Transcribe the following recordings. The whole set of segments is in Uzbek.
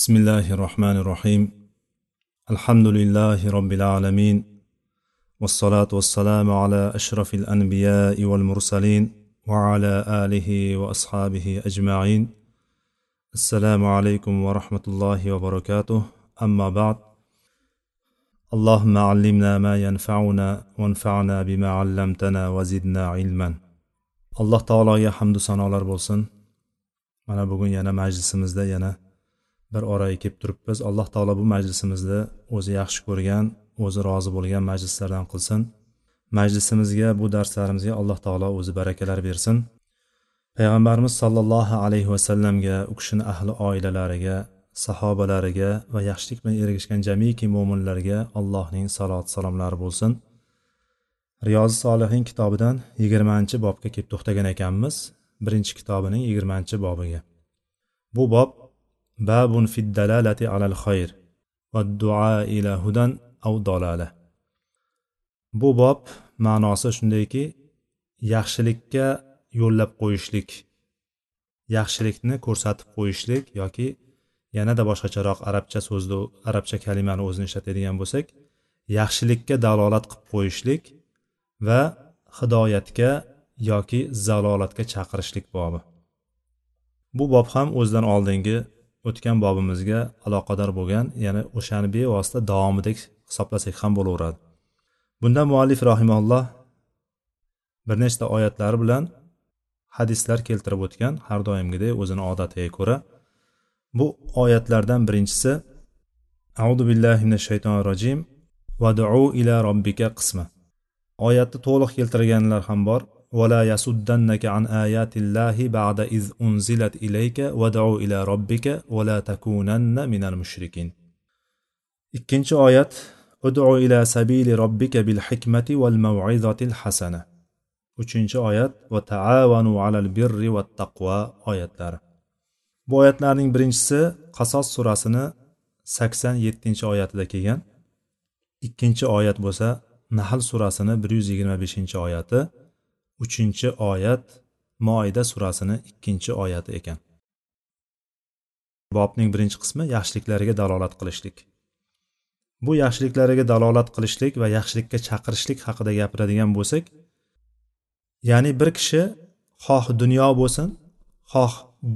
بسم الله الرحمن الرحيم الحمد لله رب العالمين والصلاة والسلام على أشرف الأنبياء والمرسلين وعلى آله وأصحابه أجمعين السلام عليكم ورحمة الله وبركاته أما بعد اللهم علمنا ما ينفعنا وانفعنا بما علمتنا وزدنا علما alloh taologa hamdu sanolar bo'lsin. Mana bugun yana majlisimizda yana bir oraga kelib turibmiz. Alloh taolo bu majlisimizni o'zi yaxshi ko'rgan o'zi rozi bo'lgan majlislardan qilsin. Majlisimizga bu darslarimizga alloh taolo o'zi barakalar bersin. Payg'ambarimiz sollallohu alayhi vasallamga u kishini ahli oilalariga sahobalariga va yaxshilik bilan ergashgan jamiki mo'minlarga allohning salot salomlari bo'lsin. Riyozi solihin kitobidan yigirmanchi bobga kelib to'xtagan ekanmiz. Birinchi kitobining yigirmanchi bobiga. Bu bob babun fiddalalati alal xayr va duo ila hudan av dolala bu bob ma'nosi shundayki yaxshilikka yo'llab qo'yishlik yaxshilikni ko'rsatib qo'yishlik yoki yanada boshqacharoq arabcha so'zni arabcha kalimani o'zini ishlatadigan bo'lsak yaxshilikka dalolat qilib qo'yishlik va hidoyatga yoki zalolatga chaqirishlik bobi. Bu bob ham o'zidan oldingi o'tgan bobimizga aloqador bo'lgan ya'ni o'shani bevosita davomidek hisoblasak ham bo'laveradi. Bunda muallif rahimalloh bir nechta oyatlari bilan hadislar keltirib o'tgan har doimgidek o'zini odatiga ko'ra. Bu oyatlardan birinchisi audu billahi minash shaytonir rojim vadu ila robbika qismi oyatni to'liq keltirganlar ham bor. ولا يسدنك عن آيات الله بعد إذ أنزلت إليك وادع إلى ربك ولا تكونن من المشركين ikkinchi oyat udu ila sabili robbika bil hikmati val mav'izatil hasana uchinchi oyat va taavanu alal birri va taqvo oyatlari bu oyatlarning birinchisi qasos surasini sakson yettinchi oyatida kelgan ikkinchi oyat bo'lsa nahl surasini bir yuz yigirma beshinchi oyati uchinchi oyat moida surasini ikkinchi oyati ekan. Bobning birinchi qismi yaxshiliklariga dalolat qilishlik. Bu yaxshiliklariga dalolat qilishlik va yaxshilikka chaqirishlik haqida gapiradigan bo'lsak ya'ni bir kishi xoh dunyo bo'lsin xoh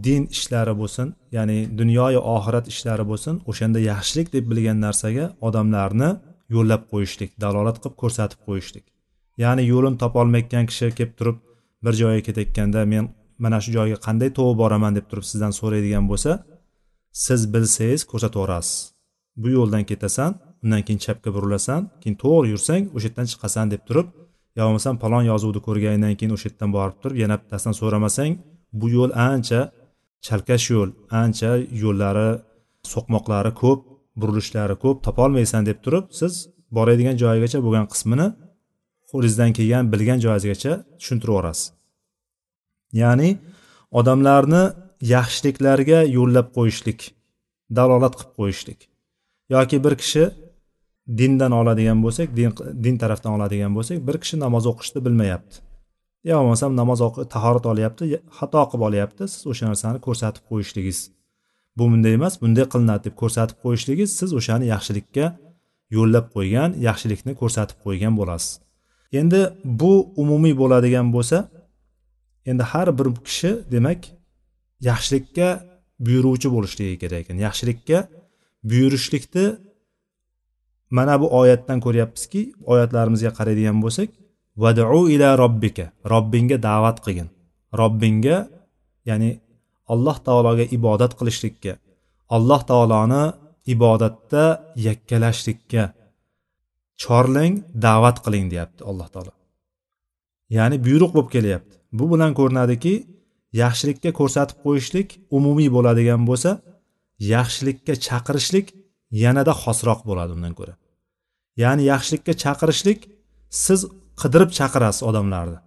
din ishlari bo'lsin ya'ni dunyoyu oxirat ishlari bo'lsin o'shanda yaxshilik deb bilgan narsaga odamlarni yo'llab qo'yishlik dalolat qilib ko'rsatib qo'yishlik. Ya'ni yo'lini topolmayotgan kishi kelib turib bir joyga ketayotganda men mana shu joyga qanday tovib boraman? deb turib sizdan so'raydigan bo'lsa siz bilsangiz ko'rsatib yuborasiz. Bu yo'ldan ketasan undan keyin chapga burilasan keyin to'g'ri yursang o'sha yerdan chiqasan deb turib yo bo'lmasam palon yozuvni ko'rganingdan keyin o'sha yerdan borib turib yana bittasidan so'ramasang bu yo'l ancha chalkash yo'l ancha yo'llari so'qmoqlari ko'p burilishlari ko'p topolmaysan deb turib siz boradigan joyigacha bo'lgan qismini qo'lingizdan kelgan bilgan joyingizgacha tushuntirib yuborasiz ya'ni odamlarni yaxshiliklarga yo'llab qo'yishlik dalolat qilib qo'yishlik yoki bir kishi dindan oladigan bo'lsak din, din tarafdan oladigan bo'lsak bir kishi namoz o'qishni bilmayapti. Yo bo'lmasam namoz tahorat olyapti xato qilib olyapti siz o'sha narsani ko'rsatib qo'yishligingiz bu bunday emas bunday qilinadi deb ko'rsatib qo'yishligingiz siz o'shani yaxshilikka yo'llab qo'ygan yaxshilikni ko'rsatib qo'ygan bo'lasiz. Endi bu umumiy bo'ladigan bo'lsa endi har bir kishi demak yaxshilikka buyuruvchi bo'lishligi kerak ekan. Yaxshilikka buyurishlikni mana bu oyatdan ko'ryapmizki oyatlarimizga qaraydigan bo'lsak vadu ila robbika robbingga da'vat qilgin. Robbingga ya'ni alloh taologa ibodat qilishlikka alloh taoloni ibodatda yakkalashlikka chorlang da'vat qiling deyapti alloh taolo. Ya'ni buyruq bo'lib kelyapti. Bu bilan ko'rinadiki yaxshilikka ko'rsatib qo'yishlik umumiy bo'ladigan bo'lsa yaxshilikka chaqirishlik yanada xosroq bo'ladi undan ko'ra. Ya'ni yaxshilikka chaqirishlik siz qidirib chaqirasiz odamlarni.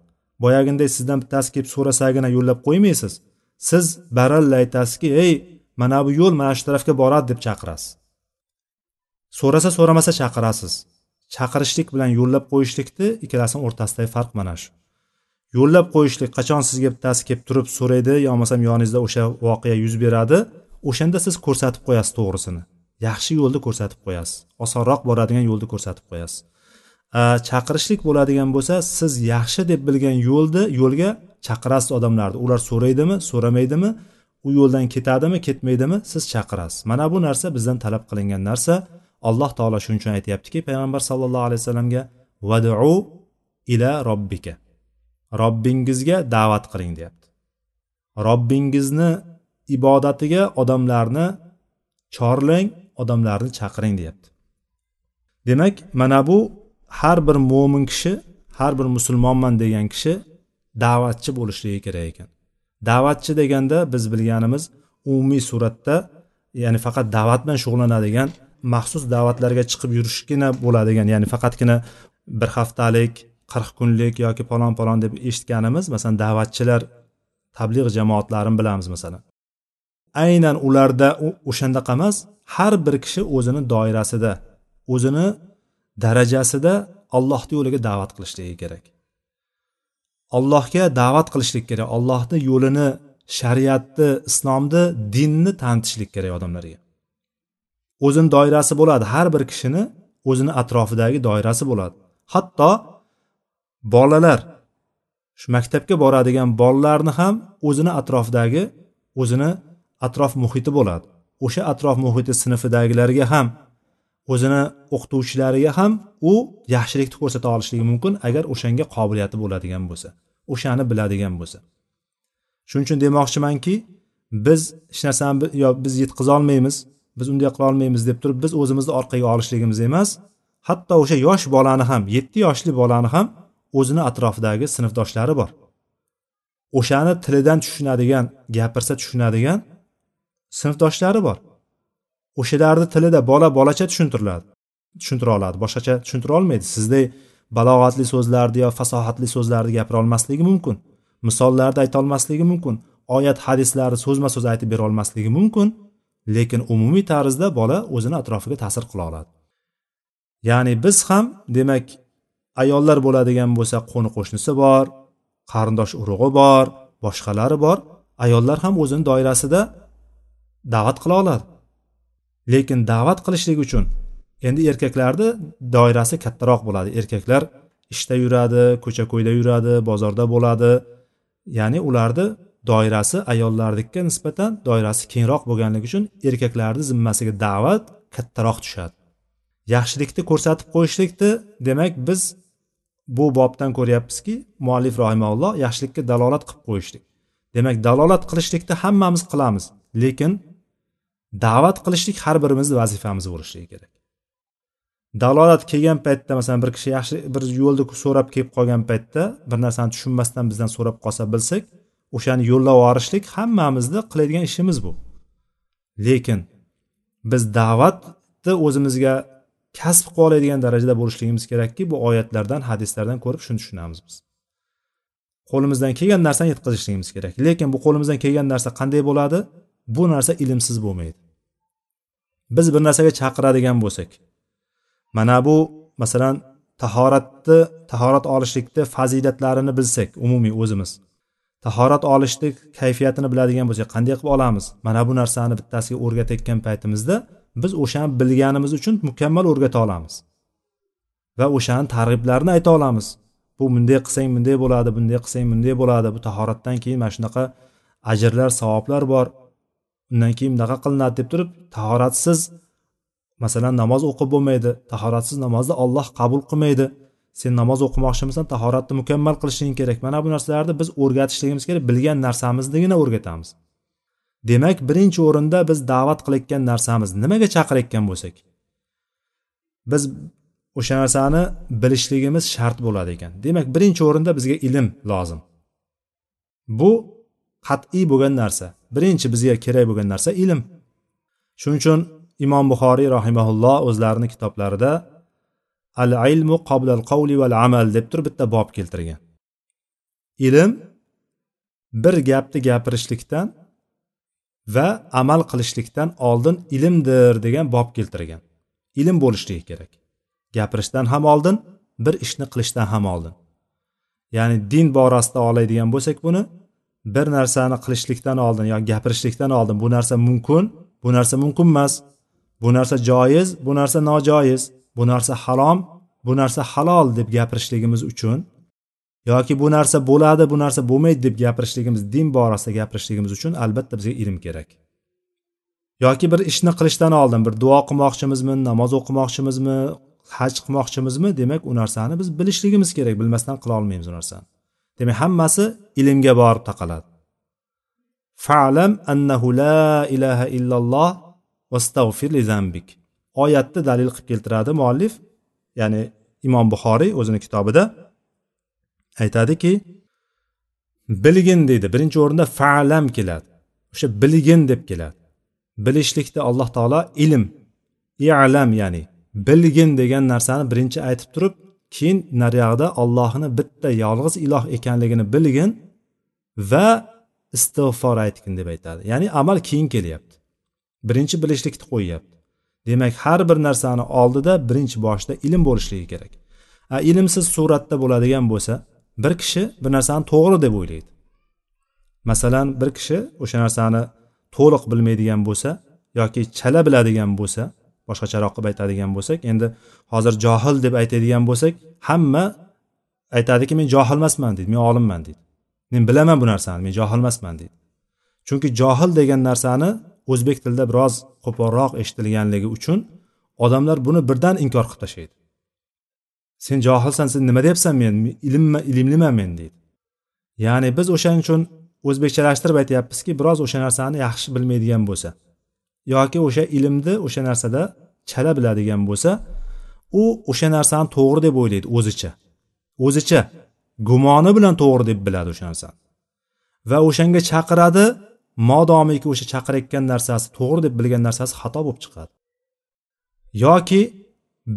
Boyagiday sizdan bittasi kelib so'rasagina yo'llab qo'ymaysiz. Siz baralla aytasizki ey mana bu yo'l mana shu tarafga boradi deb chaqirasiz. So'rasa so'ramasa chaqirasiz. Chaqirishlik bilan yo'llab qo'yishlikni ikkalasini o'rtasidagi farq mana shu. Yo'llab qo'yishlik qachon sizga bittasi kelib turib so'raydi yo bo'lmasam yoningizda o'sha voqea yuz beradi? O'shanda siz ko'rsatib qo'yasiz to'g'risini. Yaxshi yo'lni ko'rsatib qo'yasiz. Osonroq boradigan yo'lni ko'rsatib qo'yasiz. Chaqirishlik bo'ladigan bo'lsa siz yaxshi deb bilgan yo'lni yo'lga chaqirasiz odamlarni. Ular so'raydimi so'ramaydimi u yo'ldan ketadimi ketmaydimi siz chaqirasiz. Mana bu narsa bizdan talab qilingan narsa. Alloh taolo shuning uchun aytyaptiki payg'ambar sallallohu alayhi vasallamga vadu ila robbika. Robbingizga da'vat qiling deyapti. Robbingizni ibodatiga odamlarni chorlang odamlarni chaqiring deyapti. Demak mana bu har bir mo'min kishi har bir musulmonman degan kishi da'vatchi bo'lishligi kerak ekan. Da'vatchi deganda biz bilganimiz umumiy suratda ya'ni faqat da'vat bilan shug'ullanadigan maxsus da'vatlarga chiqib yurishgina bo'ladigan ya'ni faqatgina bir haftalik qirq kunlik yoki palon palon deb eshitganimiz masalan da'vatchilar tabliğ jamoatlarini bilamiz masalan. Aynan ularda o'shandaqa emas har bir kishi o'zini doirasida o'zini darajasida allohni yo'liga da'vat qilishligi kerak. Allohga da'vat qilishlik kerak allohni yo'lini shariatni islomni dinni tanitishlik kerak odamlarga. O'zini doirasi bo'ladi. Har bir kishini o'zini atrofidagi doirasi bo'ladi. Hatto bolalar shu maktabga boradigan bolalarni ham o'zini atrofidagi o'zini atrof muhiti bo'ladi. O'sha atrof muhiti sinfidagilarga ham o'zini o'qituvchilariga ham u yaxshilikni ko'rsata olishligi mumkin agar o'shanga qobiliyati bo'ladigan bo'lsa o'shani biladigan bo'lsa. Shuning uchun demoqchimanki biz hech narsani yo biz yetkazolmaymiz biz unday qila olmaymiz deb turib biz o'zimizni orqaga olishligimiz emas. Hatto o'sha yosh bolani ham yetti yoshli bolani ham o'zini atrofidagi sinfdoshlari bor. O'shani tilidan tushunadigan gapirsa tushunadigan sinfdoshlari bor. O'shalarni tilida bola bolacha tushuntiriladi tushuntira oladi boshqacha tushuntira olmaydi. Sizday balog'atli so'zlarni yo fasohatli so'zlarni gapira olmasligi mumkin misollarni aytolmasligi mumkin oyat hadislarni so'zma so'z aytib bera olmasligi mumkin. Lekin umumiy tarzda bola o'zini atrofiga ta'sir qila oladi. Ya'ni biz ham demak ayollar bo'ladigan bo'lsa qo'ni qo'shnisi bor qarindosh urug'i bor boshqalari bor ayollar ham o'zini doirasida da'vat qila oladi. Lekin da'vat qilishlik uchun endi erkaklarni doirasi kattaroq bo'ladi. Erkaklar ishda yuradi ko'cha ko'yda yuradi bozorda bo'ladi. Ya'ni ularni doirasi ayollarnikiga nisbatan doirasi kengroq bo'lganligi uchun erkaklarni zimmasiga da'vat kattaroq tushadi. Yaxshilikni ko'rsatib qo'yishlikni demak biz bu bobdan ko'ryapmizki muallif rohimaulloh yaxshilikka dalolat qilib qo'yishlik. Demak dalolat qilishlikni hammamiz qilamiz lekin da'vat qilishlik har birimizni vazifamiz bo'lishligi kerak. Dalolat kelgan paytda masalan bir kishi yaxshi bir yo'lni so'rab kelib qolgan paytda bir narsani tushunmasdan bizdan so'rab qolsa bilsak o'shani yo'llab yuborishlik hammamizni qiladigan ishimiz bu. Lekin biz da'vatni o'zimizga kasb qilib oladigan darajada bo'lishligimiz kerakki bu oyatlardan hadislardan ko'rib shuni tushunamiz biz. Qo'limizdan kelgan narsani yetkazishligimiz kerak. Lekin bu qo'limizdan kelgan narsa qanday bo'ladi? Bu narsa ilmsiz bo'lmaydi. Biz bir narsaga chaqiradigan bo'lsak mana bu masalan tahoratni tahorat olishlikni fazilatlarini bilsak umumiy o'zimiz tahorat olishlik kayfiyatini biladigan bo'lsak qanday qilib olamiz? Mana bu narsani bittasiga o'rgatayotgan paytimizda biz o'shani bilganimiz uchun mukammal o'rgata olamiz. Va o'shani targ'iblarini ayta olamiz. Bu bunday qilsang bunday bo'ladi bunday qilsang bunday bo'ladi. Bu tahoratdan keyin mana shunaqa ajrlar savoblar bor. Undan keyin bunaqa qilinadi deb turib tahoratsiz masalan namoz o'qib bo'lmaydi. Tahoratsiz namozni olloh qabul qilmaydi. Sen namoz o'qimoqchimisan tahoratni mukammal qilishing kerak. Mana bu narsalarni biz o'rgatishligimiz kerak bilgan narsamiznigina o'rgatamiz. Demak birinchi o'rinda biz da'vat qilayotgan narsamiz. Nimaga chaqirayotgan bo'lsak? Biz o'sha narsani bilishligimiz shart bo'ladi ekan. Demak birinchi o'rinda bizga ilm lozim. Bu qat'iy bo'lgan narsa. Birinchi bizga kerak bo'lgan narsa ilm. Shuning uchun imom buxoriy rahimaulloh o'zlarini kitoblarida al ilmu qoblal qavli val amal deb turib bitta bob keltirgan. Ilm bir gapni gapirishlikdan va amal qilishlikdan oldin ilmdir degan bob keltirgan. Ilm bo'lishligi kerak. Gapirishdan ham oldin bir ishni qilishdan ham oldin. Ya'ni din borasida oladigan bo'lsak buni bir narsani qilishlikdan oldin yoki gapirishlikdan oldin bu narsa mumkin bu narsa mumkin emas bu narsa joiz bu narsa nojoiz. Bu narsa harom bu narsa halol deb gapirishligimiz uchun yoki bu narsa bo'ladi bu narsa bo'lmaydi deb gapirishligimiz din borasida gapirishligimiz uchun albatta bizga ilm kerak. Yoki bir ishni qilishdan oldin bir duo qilmoqchimizmi namoz o'qimoqchimizmi haj qilmoqchimizmi demak u narsani biz bilishligimiz kerak bilmasdan qila olmaymiz u narsani. Demak hammasi ilmga borib taqaladi. Falam annahu la ilaha illalloh vastag'fir li zambik oyatni dalil qilib keltiradi muallif. Ya'ni imom buxoriy o'zini kitobida aytadiki bilgin deydi. Birinchi o'rinda falam keladi. O'sha bilgin deb keladi. Bilishlikda alloh taolo ilm i'lam ya'ni bilgin degan narsani birinchi aytib turib keyin nariyog'ida ollohni bitta yolg'iz iloh ekanligini bilgin va istig'for aytgin deb aytadi. Ya'ni amal keyin kelyapti. Birinchi bilishlikni qo'yyapti. Demak har bir narsani oldida birinchi boshida ilm bo'lishligi kerak. A ilmsiz suratda bo'ladigan bo'lsa bir kishi bir narsani to'g'ri deb o'ylaydi. Masalan bir kishi o'sha narsani to'liq bilmaydigan bo'lsa yoki chala biladigan bo'lsa boshqacharoq qilib aytadigan bo'lsak endi hozir johil deb aytadigan bo'lsak hamma aytadiki men johil emasman deydi men olimman deydi. Men bilaman bu narsani men johil emasman deydi. Chunki johil degan narsani o'zbek tilida biroz qo'polroq eshitilganligi uchun odamlar buni birdan inkor qilib tashlaydi. Sen johilsan sen nima deyapsan men? Ilmma ilmliman men deydi. Ya'ni biz o'shaning uchun o'zbekchalashtirib aytyapmizki biroz o'sha narsani yaxshi bilmaydigan bo'lsa yoki o'sha ilmni o'sha narsada chala biladigan bo'lsa u o'sha narsani to'g'ri deb o'ylaydi o'zicha. O'zicha gumoni bilan to'g'ri deb biladi o'sha narsani. Va o'shanga chaqiradi modomiki o'sha chaqirayotgan narsasi to'g'ri deb bilgan narsasi xato bo'lib chiqadi. Yoki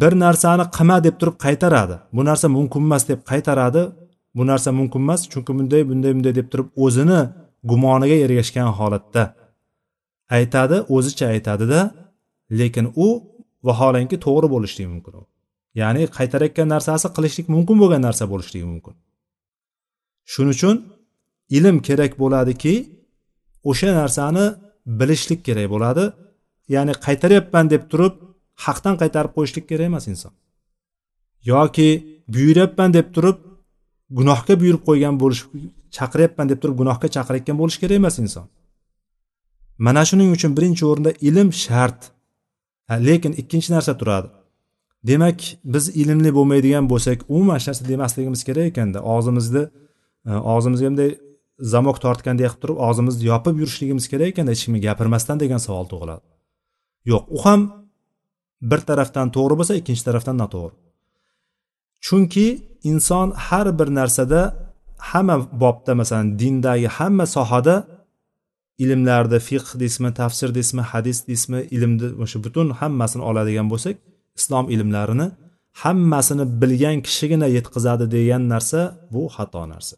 bir narsani qilma deb turib qaytaradi. Bu narsa mumkin emas deb qaytaradi. Bu narsa mumkin emas chunki bunday bunday bunday deb turib o'zini gumoniga ergashgan holatda aytadi o'zicha aytadida lekin u vaholanki to'g'ri bo'lishligi mumkin. Ya'ni qaytarayotgan narsasi qilishlik mumkin bo'lgan narsa bo'lishligi mumkin. Shuning uchun ilm kerak bo'ladiki o'sha narsani bilishlik kerak bo'ladi. Ya'ni qaytaryapman deb turib haqdan qaytarib qo'yishlik kerak emas inson. Yoki buyuryapman deb turib gunohga buyurib qo'ygan bo'lish chaqiryapman deb turib gunohga chaqirayotgan bo'lishi kerak emas inson. Mana shuning uchun birinchi o'rinda ilm shart. Lekin ikkinchi narsa turadi. Demak biz ilmli bo'lmaydigan bo'lsak umuman hech narsa demasligimiz kerak ekanda. Og'zimizni e, og'zimizga bunday zamok tortgandek qilib turib og'zimizni yopib yurishligimiz kerak ekan hech kimga gapirmasdan degan savol tug'iladi. Yo'q u ham bir tarafdan to'g'ri bo'lsa ikkinchi tarafdan noto'g'ri. Chunki inson har bir narsada hamma bobda masalan dindagi hamma sohada ilmlarda fiqh deysizmi tafsir deysizmi hadis deysizmi ilmni o'sha butun hammasini oladigan bo'lsak islom ilmlarini hammasini bilgan kishigina yetkazadi degan narsa bu xato narsa.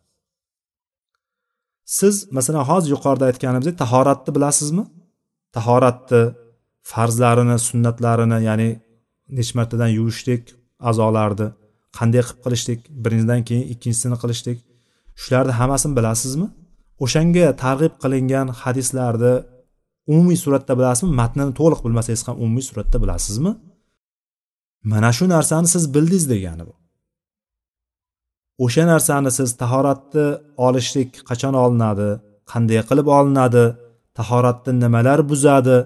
Siz masalan hozir yuqorida aytganimizdek tahoratni bilasizmi? Tahoratni farzlarini sunnatlarini ya'ni necha martadan yuvishlik a'zolarni qanday qilib qilishlik birinchidan keyin ikkinchisini qilishlik shularni hammasini bilasizmi? O'shanga targ'ib qilingan hadislarni umumiy suratda bilasizmi? Matnini to'liq bilmasangiz ham umumiy suratda bilasizmi? Mana shu narsani siz bildingiz degani bu. O'sha narsani siz tahoratni olishlik qachon olinadi qanday qilib olinadi tahoratni nimalar buzadi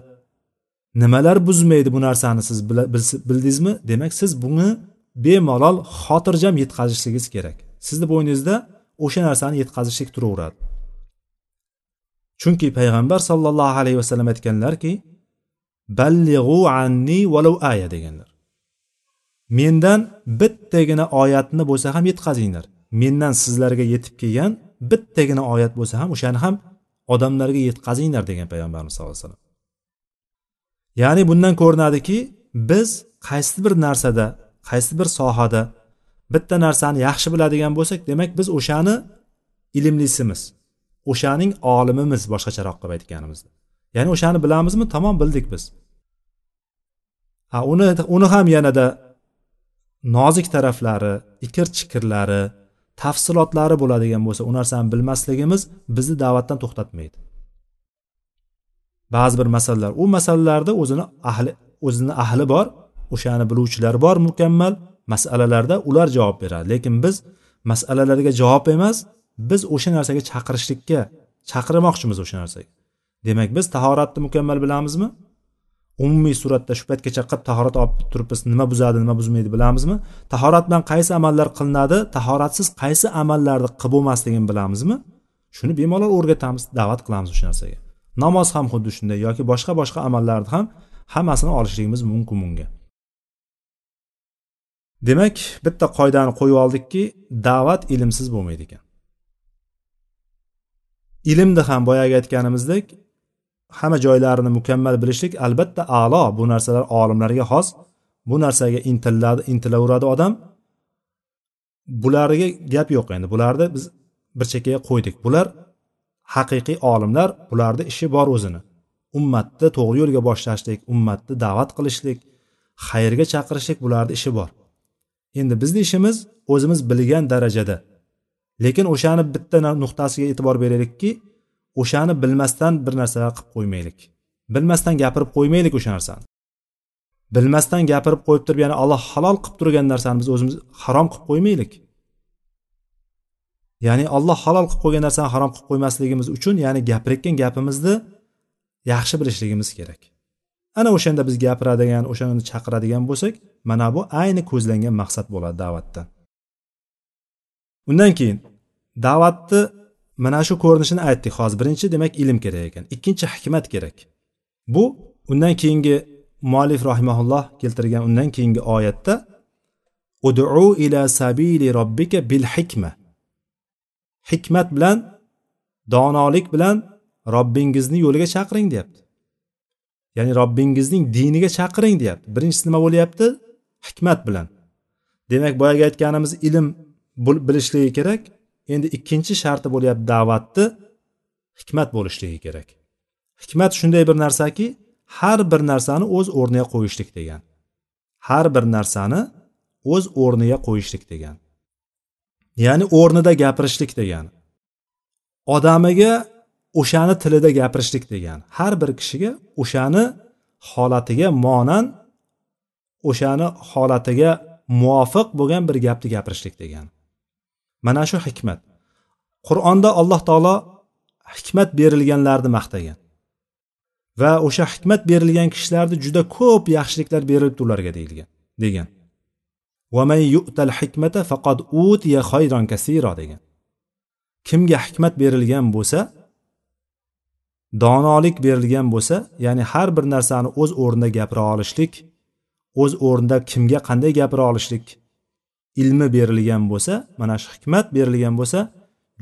nimalar buzmaydi bu narsani siz bildingizmi? Demak siz buni bemalol xotirjam yetkazishligingiz kerak. Sizni bo'yningizda o'sha narsani yetkazishlik turaveradi. Chunki payg'ambar sollallohu alayhi vasallam aytganlarki ballig'u anni valau aya deganlar. Mendan bittagina oyatni bo'lsa ham yetkazinglar mendan sizlarga yetib kelgan bittagina oyat bo'lsa ham o'shani ham odamlarga yetkazinglar degan payg'ambarimiz sallallohu alayhi vasallam. Ya'ni bundan ko'rinadiki biz qaysi bir narsada qaysi bir sohada bitta narsani yaxshi biladigan bo'lsak demak biz o'shani ilmlisimiz o'shaning olimimiz boshqacharoq qilib aytganimizda. Ya'ni o'shani bilamizmi? Tamom bildik biz. Ha uni uni ham yanada nozik taraflari ikir chikirlari tafsilotlari bo'ladigan bo'lsa u narsani bilmasligimiz bizni da'vatdan to'xtatmaydi. Ba'zi bir masalalar u masalalarda o'zini ahli o'zini ahli bor o'shani biluvchilar bor mukammal masalalarda ular javob beradi. Lekin biz masalalarga javob emas biz o'sha narsaga chaqirishlikka chaqirmoqchimiz o'sha narsaga. Demak biz tahoratni mukammal bilamizmi? Umumiy suratda shu paytgacha qilib tahorat olib turibmiz. Nima buzadi nima buzmaydi bilamizmi? Tahorat bilan qaysi amallar qilinadi tahoratsiz qaysi amallarni qilib bo'lmasligini bilamizmi? Shuni bemalol o'rgatamiz da'vat qilamiz o'sha narsaga. Namoz ham xuddi shunday yoki boshqa boshqa amallarni ham hammasini olishligimiz mumkin bunga. Demak bitta qoidani qo'yib oldikki da'vat ilmsiz bo'lmaydi ekan. Ilmni ham boyagi aytganimizdek hamma joylarini mukammal bilishlik albatta a'lo. Bu narsalar olimlarga xos. Bu narsaga intiladi intilaveradi odam. Bularga gap yo'q endi. Bularni biz bir chekkaga qo'ydik. Bular haqiqiy olimlar. Bularni ishi bor o'zini. Ummatni to'g'ri yo'lga boshlashlik ummatni da'vat qilishlik xayrga chaqirishlik bularni ishi bor. Endi bizni ishimiz o'zimiz bilgan darajada. Lekin o'shani bitta nuqtasiga e'tibor beraylikki o'shani bilmasdan bir narsalar qilib qo'ymaylik. Bilmasdan gapirib qo'ymaylik o'sha narsani. Bilmasdan gapirib qo'yib turib ya'ni alloh halol qilib turgan narsani biz o'zimiz harom qilib qo'ymaylik. Ya'ni alloh halol qilib qo'ygan narsani harom qilib qo'ymasligimiz uchun ya'ni gapirayotgan gapimizni yaxshi bilishligimiz kerak. Ana o'shanda biz gapiradigan o'shani chaqiradigan bo'lsak mana bu ayni ko'zlangan maqsad bo'ladi da'vatda undan keyin da'vatni mana shu ko'rinishini aytdik. Hozir birinchi demak ilm kerak ekan. Ikkinchi hikmat kerak. Bu undan keyingi muallif rahimaulloh keltirgan undan keyingi oyatda udu ila sabili robbika bil hikma. Hikmat bilan donolik bilan robbingizni yo'liga chaqiring deyapti. Ya'ni robbingizning diniga chaqiring deyapti. Birinchisi nima bo'lyapti? Hikmat bilan. Demak boyagi aytganimiz ilm bilishligi kerak. Endi ikkinchi sharti bo'lyapti da'vatni hikmat bo'lishligi kerak. Hikmat shunday bir narsaki har bir narsani o'z o'rniga qo'yishlik degan. Har bir narsani o'z o'rniga qo'yishlik degan. Ya'ni o'rnida gapirishlik degani odamiga o'shani tilida gapirishlik degani har bir kishiga o'shani holatiga monan o'shani holatiga muvofiq bo'lgan bir gapni gapirishlik degani mana shu hikmat. Qur'onda alloh taolo hikmat berilganlarni maqtagan. Va o'sha hikmat berilgan kishilarni juda ko'p yaxshiliklar berilibdi ularga deyilgan degan. Yu'tal hikmata utiya khayron kasira degan. Kimga hikmat berilgan bo'lsa donolik berilgan bo'lsa ya'ni har bir narsani o'z o'rnida gapira olishlik o'z o'rnida kimga qanday gapira olishlik ilmi berilgan bo'lsa mana shu hikmat berilgan bo'lsa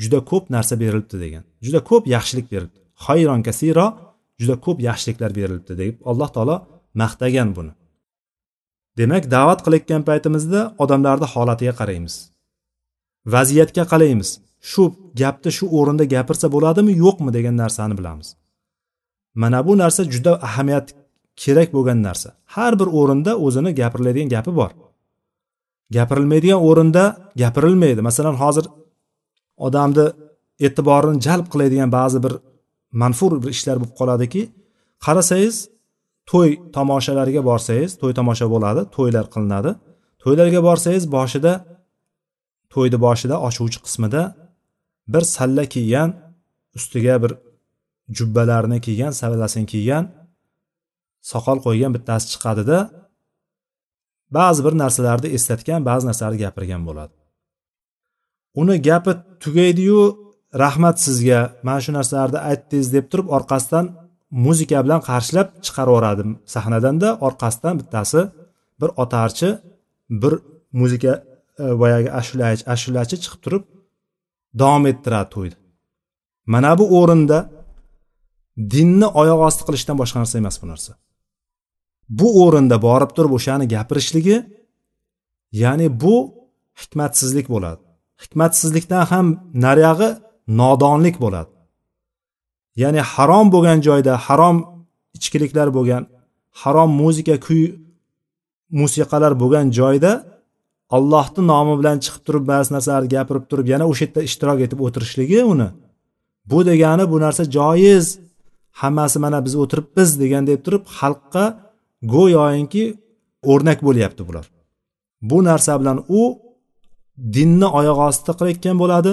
juda ko'p narsa berilibdi degan. Juda ko'p yaxshilik berilibdi. Hayron kasiro juda ko'p yaxshiliklar berilibdi deb alloh taolo maqtagan buni. Demak da'vat qilayotgan paytimizda odamlarni holatiga qaraymiz. Vaziyatga qaraymiz. Shu gapni shu o'rinda gapirsa bo'ladimi yo'qmi degan narsani bilamiz. Mana bu narsa juda ahamiyat kerak bo'lgan narsa. Har bir o'rinda o'zini gapiriladigan gapi bor. Gapirilmaydigan o'rinda gapirilmaydi. Masalan hozir odamni e'tiborini jalb qiladigan ba'zi bir manfur bir ishlar bo'lib qoladiki qarasangiz to'y tomoshalariga borsangiz to'y tomosha bo'ladi to'ylar qilinadi. To'ylarga borsangiz boshida to'yni boshida ochuvchi qismida bir salla kiygan ustiga bir jubbalarini kiygan sallasini kiygan soqol qo'ygan bittasi chiqadida ba'zi bir narsalarni eslatgan ba'zi narsalarni gapirgan bo'ladi. Uni gapi tugaydiyu rahmat sizga mana shu narsalarni aytdingiz deb turib orqasidan muzika bilan qarshilab chiqarib yuboradi sahnadanda. Orqasidan bittasi bir otarchi bir muzika boyagi e, ashulachi ashulachi chiqib turib davom ettiradi to'yni mana bu o'rinda dinni oyoq osti qilishdan boshqa narsa emas bu narsa. Bu o'rinda borib turib o'shani gapirishligi ya'ni bu hikmatsizlik bo'ladi. Hikmatsizlikdan ham nariyog'i nodonlik bo'ladi. Ya'ni harom bo'lgan joyda harom ichkiliklar bo'lgan harom muzika kuy musiqalar bo'lgan joyda allohni nomi bilan chiqib turib ba'zi narsalarni gapirib turib yana o'sha yerda ishtirok etib o'tirishligi uni bu degani bu narsa joiz hammasi mana biz o'tiribmiz degan deb turib xalqqa go'yoki o'rnak bo'lyapti bular. Bu narsa bilan u dinni oyoq ostida qilayotgan bo'ladi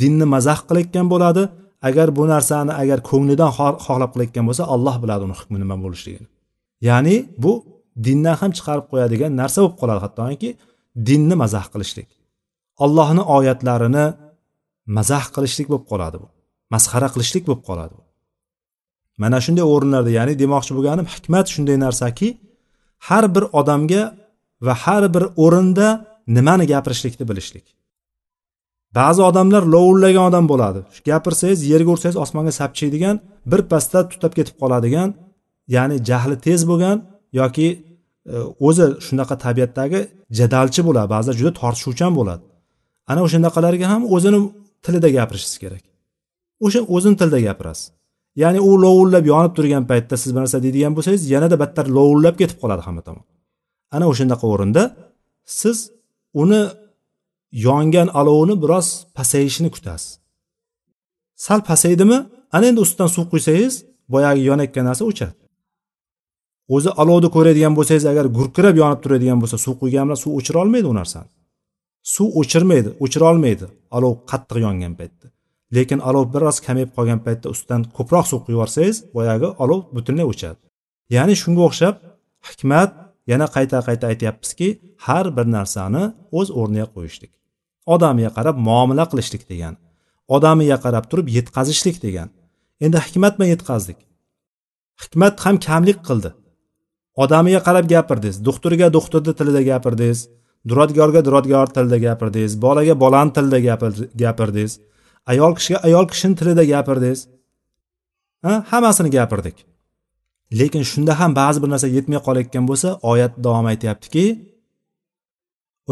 dinni mazax qilayotgan bo'ladi. Agar bu narsani agar ko'nglidan xohlab qilayotgan bo'lsa alloh biladi uni hukmi nima bo'lishligini ya'ni bu dindan ham chiqarib qo'yadigan narsa bo'lib qoladi hattoki dinni mazax qilishlik. Allohni oyatlarini mazax qilishlik bo'lib qoladi bu. Masxara qilishlik bo'lib qoladi mana shunday o'rinlarda ya'ni demoqchi bo'lganim hikmat shunday narsaki har bir odamga va har bir o'rinda nimani gapirishlikni bilishlik. Ba'zi odamlar lovullagan odam bo'ladi. Gapirsangiz yerga ursangiz osmonga sapchiydigan bir pasda tutab ketib qoladigan ya'ni jahli tez bo'lgan yoki e, o'zi shunaqa tabiatdagi jadalchi bo'ladi. Ba'zida juda tortishuvchan bo'ladi. Ana o'shandaqalarga ham o'zini tilida gapirishingiz kerak. O'sha o'zini tilida gapirasiz. Ya'ni u lovullab yonib turgan paytda siz bir narsa deydigan bo'lsangiz yanada battar lovullab ketib qoladi hamma tomon. Ana o'shandaqa o'rinda siz uni yongan olovni biroz pasayishini kutasiz. Sal pasaydimi? Ana endi ustidan suv quysangiz boyagi yonayotgan narsa o'chadi. O'zi olovni ko'radigan bo'lsangiz agar gurkirab yonib turadigan bo'lsa suv quygan bilan suv o'chira olmaydi u narsani. Suv o'chirmaydi o'chira olmaydi. Olov qattiq yongan paytda. Lekin olov biroz kamayib qolgan paytda ustidan ko'proq suv quyib yuborsangiz boyagi olov butunlay o'chadi. Ya'ni shunga o'xshab hikmat yana qayta qayta aytyapmizki har bir narsani o'z o'rniga qo'yishlik. Odamiga qarab muomala qilishlik degan odamiga qarab turib yetkazishlik degan. Endi hikmat bilan yetkazdik. Hikmat ham kamlik qildi. Odamiga qarab gapirdingiz doktorga doktorni tilida gapirdingiz duradgorga duradgor tilida gapirdingiz bolaga bolani tilida gapirdingiz ayol kishiga ayol kishini tilida gapirdingiz ha hammasini gapirdik. Lekin shunda ham ba'zi bir narsa yetmay qolayotgan bo'lsa oyat davom aytyaptiki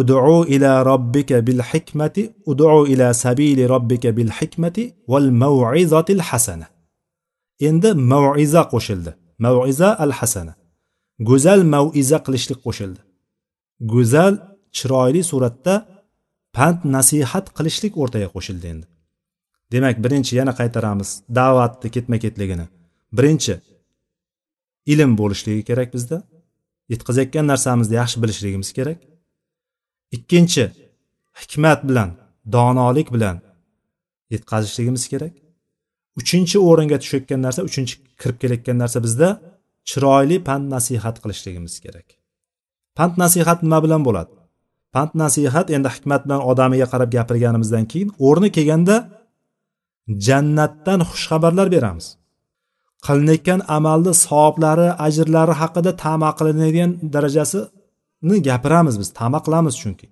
udu ila robbika bil hikmati udu ila sabili robbika bil hikmati val mau'izatil hasana. Endi mau'iza qo'shildi. Mau'iza al hasana go'zal mau'iza qilishlik qo'shildi. Go'zal chiroyli suratda pand nasihat qilishlik o'rtaga qo'shildi endi. Demak birinchi yana qaytaramiz da'vatni ketma ketligini birinchi ilm bo'lishligi kerak bizda. Yetkazayotgan narsamizni yaxshi bilishligimiz kerak. Ikkinchi hikmat bilan donolik bilan yetkazishligimiz kerak. Uchinchi o'ringa tushayotgan narsa uchinchi kirib kelayotgan narsa bizda chiroyli pand nasihat qilishligimiz kerak. Pand nasihat nima bilan bo'ladi? Pand nasihat endi hikmat bilan odamiga qarab gapirganimizdan keyin o'rni kelganda jannatdan xushxabarlar beramiz. Qilinayotgan amalni savoblari ajrlari haqida tama qilinadigan darajasini gapiramiz biz tama qilamiz chunki.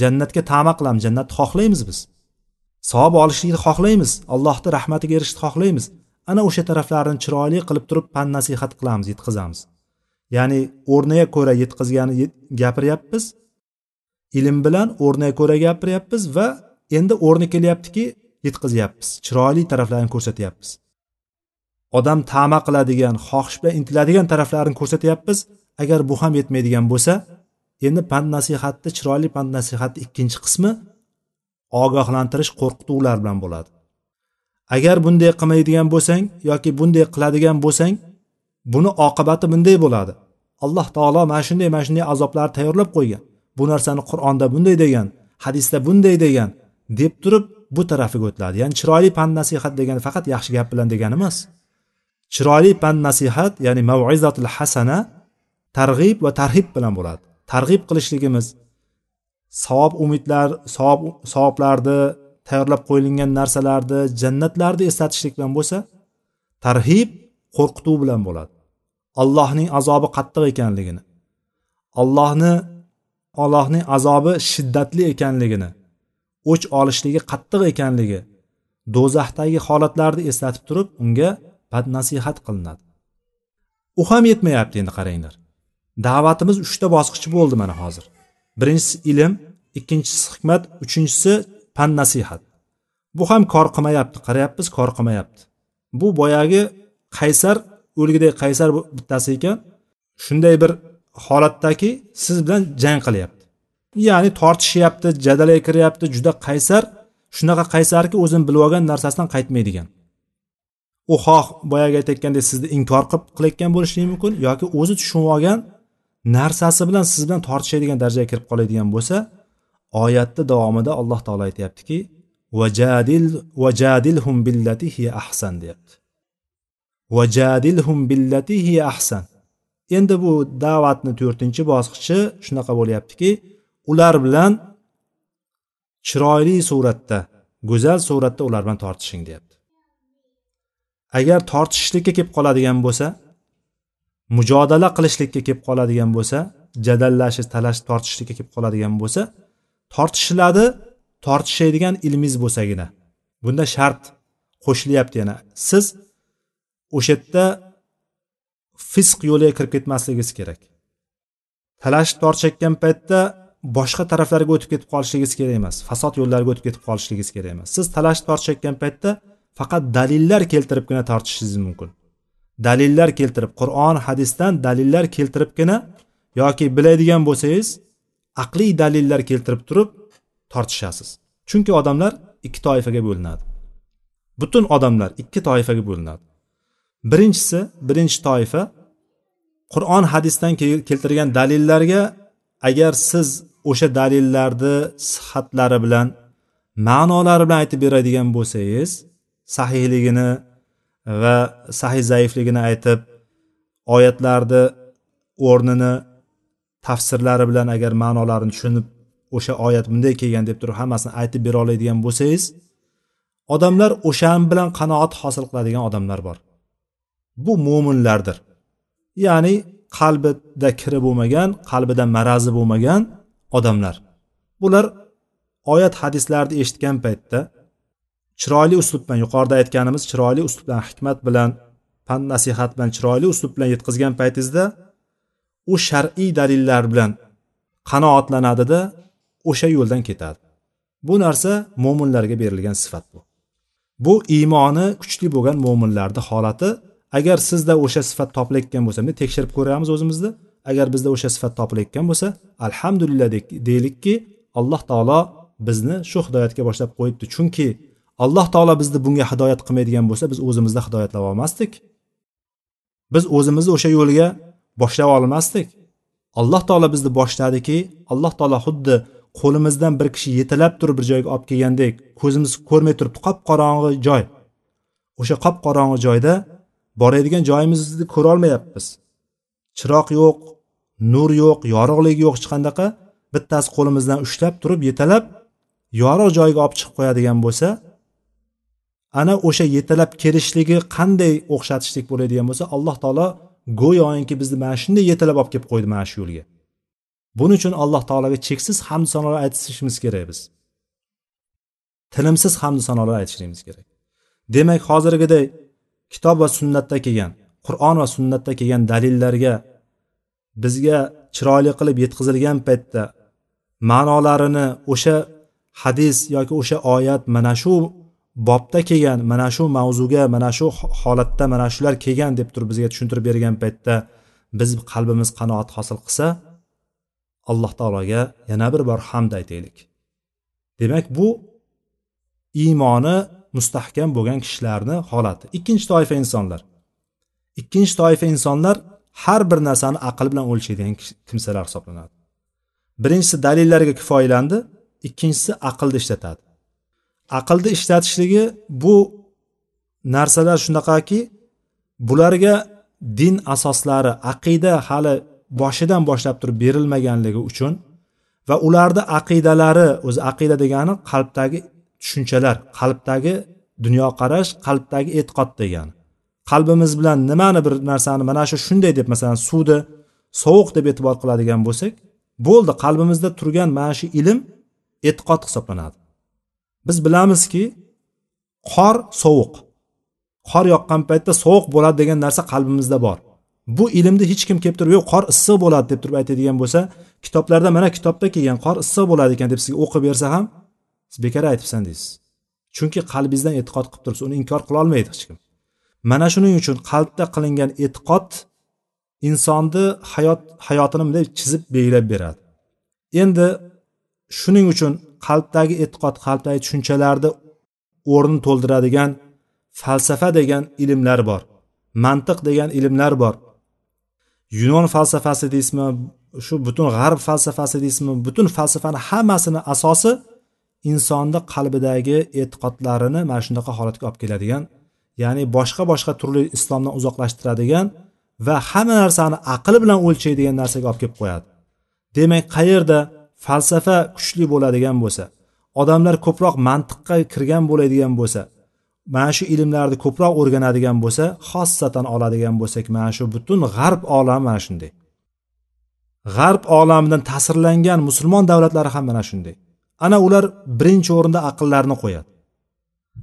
Jannatga tama qilamiz jannatni xohlaymiz biz. Savob olishlikni xohlaymiz allohni rahmatiga erishishni xohlaymiz. Ana o'sha taraflarini chiroyli qilib turib pan nasihat qilamiz yetkazamiz. Ya'ni o'rniga ko'ra yetkazgani gapiryapmiz. Ilm bilan o'rniga ko'ra gapiryapmiz va endi o'rni kelyaptiki yetkazyapmiz. Chiroyli taraflarini ko'rsatyapmiz. Odam tama qiladigan xohish bilan intiladigan taraflarini ko'rsatyapmiz. Agar bu ham yetmaydigan bo'lsa endi pand nasihatni chiroyli pand nasihatni ikkinchi qismi ogohlantirish qo'rqituvlar bilan bo'ladi. Agar bunday qilmaydigan bo'lsang yoki bunday qiladigan bo'lsang buni oqibati bunday bo'ladi. Alloh taolo mana shunday mana shunday azoblarni tayyorlab qo'ygan. Bu narsani qur'onda bunday degan hadisda bunday degan deb turib bu tarafiga o'tiladi. Ya'ni chiroyli pand nasihat degani faqat yaxshi gap bilan degani emas chiroyli pand nasihat ya'ni maizatul hasana targ'ib va tarhib bilan bo'ladi. Targ'ib qilishligimiz savob umidlar savob savoblarni tayyorlab qo'yilgan narsalarni jannatlarni eslatishlik bilan bo'lsa tarhib qo'rqituv bilan bo'ladi. Allohning azobi qattiq ekanligini allohni allohning azobi shiddatli ekanligini o'ch olishligi qattiq ekanligi do'zaxdagi holatlarni eslatib turib unga badnasihat qilinadi. U ham yetmayapti endi qaranglar. Da'vatimiz uchta bosqich bo'ldi mana hozir. Birinchisi ilm ikkinchisi hikmat uchinchisi pan nasihat bu ham kor qilmayapti qarayapmiz kor qilmayapti. Bu boyagi qaysar o'lgidek qaysar bittasi ekan. Shunday bir holatdaki siz bilan jang qilyapti. Ya'ni tortishyapti jadalga kiryapti juda qaysar. Shunaqa qaysarki o'zini bilib olgan narsasidan qaytmaydigan. U xoh boyagi aytayotgandek sizni inkor qilib qilayotgan bo'lishi mumkin yoki o'zi tushunib olgan narsasi bilan siz bilan tortishadigan darajaga kirib qoladigan bo'lsa oyatni davomida alloh taolo aytyaptiki vajadil vajadilhum billati hiya ahsan deyapti. Vajadilhum billati hiya ahsan endi bu da'vatni to'rtinchi bosqichi shunaqa bo'lyaptiki ular bilan chiroyli suratda go'zal suratda ular bilan tortishing deyapti. Agar tortishishlikka kelib qoladigan bo'lsa mujodala qilishlikka kelib qoladigan bo'lsa jadallashish talash tortishishlikka kelib qoladigan bo'lsa tortishiladi tortishadigan ilmingiz bo'lsagina. Bunda shart qo'shilyapti yana siz o'sha yerda fisq yo'liga kirib ketmasligingiz kerak. Talashib tortishayotgan paytda boshqa taraflarga o'tib ketib qolishligingiz kerak emas fasod yo'llariga o'tib ketib qolishligingiz kerak emas. Siz talash tortishayotgan paytda faqat dalillar keltiribgina tortishishingiz mumkin. Dalillar keltirib qur'on hadisdan dalillar keltiribgina yoki biladigan bo'lsangiz aqliy dalillar keltirib turib tortishasiz. Chunki odamlar ikki toifaga bo'linadi. Butun odamlar ikki toifaga bo'linadi. Birinchisi birinchi toifa qur'on hadisdan keltirgan dalillarga agar siz o'sha dalillarni sihatlari bilan ma'nolari bilan aytib beradigan bo'lsangiz sahihligini va sahih zaifligini aytib oyatlarni o'rnini tafsirlari bilan agar ma'nolarini tushunib o'sha oyat bunday kelgan deb turib hammasini aytib bera oladigan bo'lsangiz odamlar o'shan bilan qanoat hosil qiladigan odamlar bor. Bu mo'minlardir ya'ni qalbida kiri bo'lmagan qalbida marazi bo'lmagan odamlar. Bular oyat hadislarni eshitgan paytda chiroyli uslub bilan yuqorida aytganimiz chiroyli uslub bilan hikmat bilan pand nasihat bilan chiroyli uslub bilan yetkazgan paytingizda u shar'iy dalillar bilan qanoatlanadida o'sha yo'ldan ketadi. Bu narsa mo'minlarga berilgan sifat bu. Bu iymoni kuchli bo'lgan mo'minlarni holati. Agar sizda o'sha sifat topilayotgan bo'lsa tekshirib ko'ramiz o'zimizni. Agar bizda o'sha sifat topilayotgan bo'lsa alhamdulillah deylikki alloh taolo bizni shu hidoyatga boshlab qo'yibdi. Chunki alloh taolo bizni bunga hidoyat qilmaydigan bo'lsa biz o'zimizda hidoyatlab olmasdik. Biz o'zimizni o'sha yo'lga boshlab olmasdik. Alloh taolo bizni boshladiki alloh taolo xuddi qo'limizdan bir kishi yetalab turib bir joyga olib kelgandek ko'zimiz ko'rmay turibdi. Qop qorong'i joy. O'sha qop qorong'i joyda boradigan joyimizni ko'rolmayapmiz. Chiroq yo'q nur yo'q yorug'lik yo'q hech qanaqa bittasi qo'limizdan ushlab turib yetalab yorug' joyga olib chiqib qo'yadigan bo'lsa ana o'sha yetalab kelishligi qanday o'xshatishlik bo'ladigan bo'lsa alloh taolo go'yoki bizni mana shunday yetalab olib kelib qo'ydi mana shu yo'lga. Buning uchun alloh taologa cheksiz hamd sanolar aytishimiz kerak biz. Tilimsiz hamd sanolar aytishligimiz kerak. Demak hozirgiday kitob va sunnatda kelgan qur'on va sunnatda kelgan dalillarga bizga chiroyli qilib yetkazilgan paytda ma'nolarini o'sha hadis yoki o'sha oyat mana shu bobda kelgan mana shu mavzuga mana shu holatda mana shular kelgan deb turib bizga tushuntirib bergan paytda biz qalbimiz qanoat hosil qilsa alloh taologa yana bir bor hamd aytaylik. Demak bu iymoni mustahkam bo'lgan kishilarni holati. Ikkinchi toifa insonlar. Ikkinchi toifa insonlar har bir narsani aql bilan o'lchaydigan kimsalar hisoblanadi. Birinchisi dalillarga kifoyalandi ikkinchisi aqlni ishlatadi. Aqlni ishlatishligi bu narsalar shunaqaki bularga din asoslari aqida hali boshidan boshlab turib berilmaganligi uchun va ularni aqidalari o'zi aqida degani qalbdagi tushunchalar qalbdagi dunyoqarash qalbdagi e'tiqod degani. Qalbimiz bilan nimani bir narsani mana shu shunday deb masalan suvni sovuq deb e'tibor qiladigan bo'lsak bo'ldi qalbimizda turgan mana shu ilm e'tiqod hisoblanadi. Biz bilamizki qor sovuq. Qor yoqqan paytda sovuq bo'ladi degan narsa qalbimizda bor. Bu ilmni hech kim kelib turib yo'q qor issiq bo'ladi deb turib aytadigan bo'lsa kitoblarda mana kitobda kelgan qor issiq bo'ladi ekan deb sizga o'qib bersa ham siz bekor aytibsan deysiz. Chunki qalbingizdan e'tiqod qilib turibsiz uni inkor qilolmaydi hech kim. Mana shuning uchun qalbda qilingan e'tiqod insonni hayot hayotini bunday chizib belgilab beradi. Endi shuning uchun qalbdagi e'tiqod qalbdagi tushunchalarni o'rnini to'ldiradigan falsafa degan ilmlar bor mantiq degan ilmlar bor. Yunon falsafasi deysizmi shu butun g'arb falsafasi deysizmi butun falsafani hammasini asosi insonni qalbidagi e'tiqodlarini mana shunaqa holatga olib keladigan ya'ni boshqa boshqa turli islomdan uzoqlashtiradigan va hamma narsani aql bilan o'lchaydigan narsaga olib kelib qo'yadi. Demak qayerda falsafa kuchli bo'ladigan bo'lsa odamlar ko'proq mantiqqa kirgan bo'ladigan bo'lsa mana shu ilmlarni ko'proq o'rganadigan bo'lsa xossatan oladigan bo'lsak mana shu butun g'arb olami mana shunday. G'arb olamidan ta'sirlangan musulmon davlatlari ham mana shunday. Ana ular birinchi o'rinda aqllarini qo'yadi.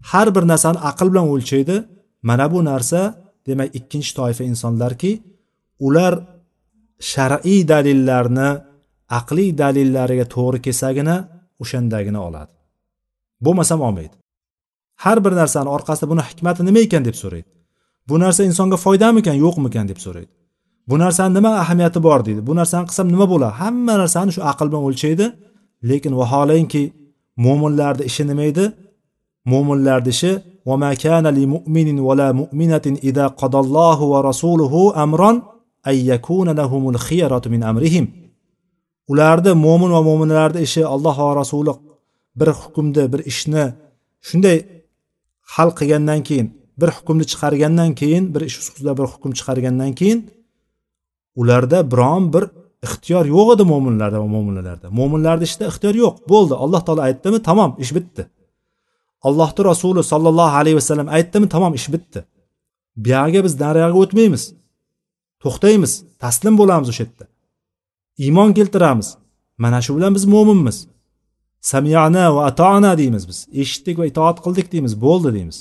Har bir narsani aql bilan o'lchaydi. Mana bu narsa demak ikkinchi toifa insonlarki ular shar'iy dalillarni aqliy dalillariga to'g'ri kelsagina o'shandagina oladi. Bo'lmasam olmaydi. Har bir narsani orqasida buni hikmati nima ekan deb so'raydi. Bu narsa insonga foydamikan yo'qmikan deb so'raydi. Bu narsani nima ahamiyati bor deydi. Bu narsani qilsam nima bo'ladi? Hamma narsani shu aql bilan o'lchaydi. Lekin vaholanki mo'minlarni ishi nima edi? mo'minlarni ishi وما كان لمؤمن ولا مؤمنة إذا قضى الله ورسوله أمرا أن يكون لهم الخيرة من أمرهم ularni mo'min va mo'minlarni ishi alloh va rasuli bir hukmni bir ishni shunday hal qilgandan keyin bir hukmni chiqargandan keyin bir ish ustida bir hukm chiqargandan keyin ularda biron bir ixtiyor yo'q edi mo'minlarda va mo'minalarda mo'minlarni ishida ixtiyor yo'q bo'ldi alloh taolo aytdimi tamom ish bitdi Allohni rasuli sollallohu alayhi vasallam aytdimi tamom ish bitdi. Buyog'iga biz nariyog'iga o'tmaymiz. To'xtaymiz taslim bo'lamiz o'sha yerda. Iymon keltiramiz. Mana shu bilan biz mo'minmiz. Samiyana va atona deymiz biz. Eshitdik va itoat qildik deymiz bo'ldi deymiz.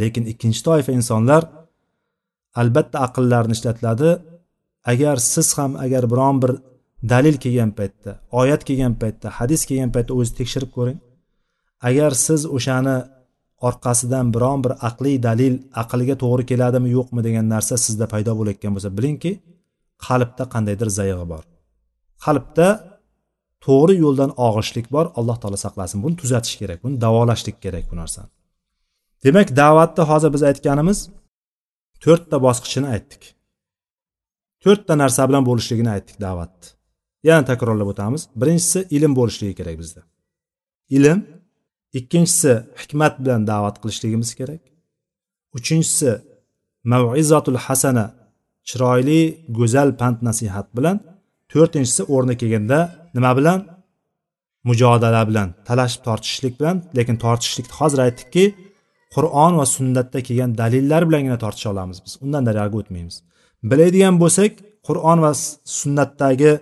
Lekin ikkinchi toifa insonlar albatta aqllarini ishlatiladi. Agar siz ham agar biron bir dalil kelgan paytda oyat kelgan paytda hadis kelgan paytda o'zi tekshirib ko'ring. Agar siz o'shani orqasidan biron bir aqliy dalil aqlga to'g'ri keladimi yo'qmi degan narsa sizda paydo bo'layotgan bo'lsa bilingki qalbda qandaydir zayig'i bor. Qalbda to'g'ri yo'ldan og'ishlik bor. Alloh taolo saqlasin buni tuzatish kerak buni davolashlik kerak bu narsani. Demak da'vatni hozir biz aytganimiz to'rtta bosqichini aytdik. To'rtta narsa bilan bo'lishligini aytdik da'vatni. Yana takrorlab o'tamiz. Birinchisi ilm bo'lishligi kerak bizda. Ilm ikkinchisi hikmat bilan da'vat qilishligimiz kerak. Uchinchisi mavizatul hasana chiroyli go'zal pand nasihat bilan. To'rtinchisi o'rni kelganda nima bilan? Mujodala bilan talashib tortishishlik bilan. Lekin tortishishlikni hozir aytdikki qur'on va sunnatda kelgan dalillar bilangina tortisha olamiz biz. Undan nariyog'iga o'tmaymiz. Biladigan bo'lsak qur'on va sunnatdagi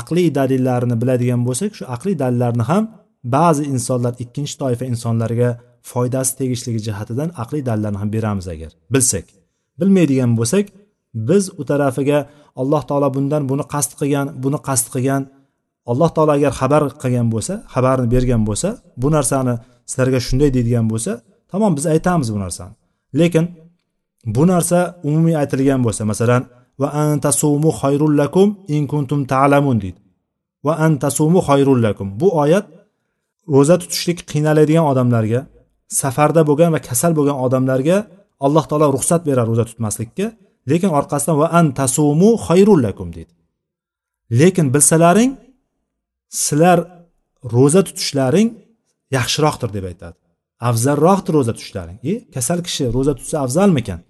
aqliy dalillarini biladigan bo'lsak shu aqliy dalillarni ham ba'zi insonlar ikkinchi toifa insonlarga foydasi tegishligi jihatidan aqliy dalillarni ham beramiz agar. Bilsak bilmaydigan bo'lsak biz u tarafiga alloh taolo bundan buni qasd qilgan buni qasd qilgan alloh taolo agar xabar qilgan bo'lsa xabarni bergan bo'lsa bu narsani sizlarga shunday deydigan bo'lsa tamom biz aytamiz bu narsani. Lekin bu narsa umumiy aytilgan bo'lsa masalan va antasumu xayrul lakum in kuntum ta'lamun deydi. Va antasumu xayrul lakum bu oyat ro'za tutishlik qiynaladigan odamlarga safarda bo'lgan va kasal bo'lgan odamlarga alloh taolo ruxsat beradi ro'za tutmaslikka lekin orqasidan va an tasumu xayrullakum deydi. Lekin bilsalaring sizlar ro'za tutishlaring yaxshiroqdir deb aytadi. Afzalroqdir ro'za tutishlaring. E kasal kishi ro'za tutsa afzalmikan?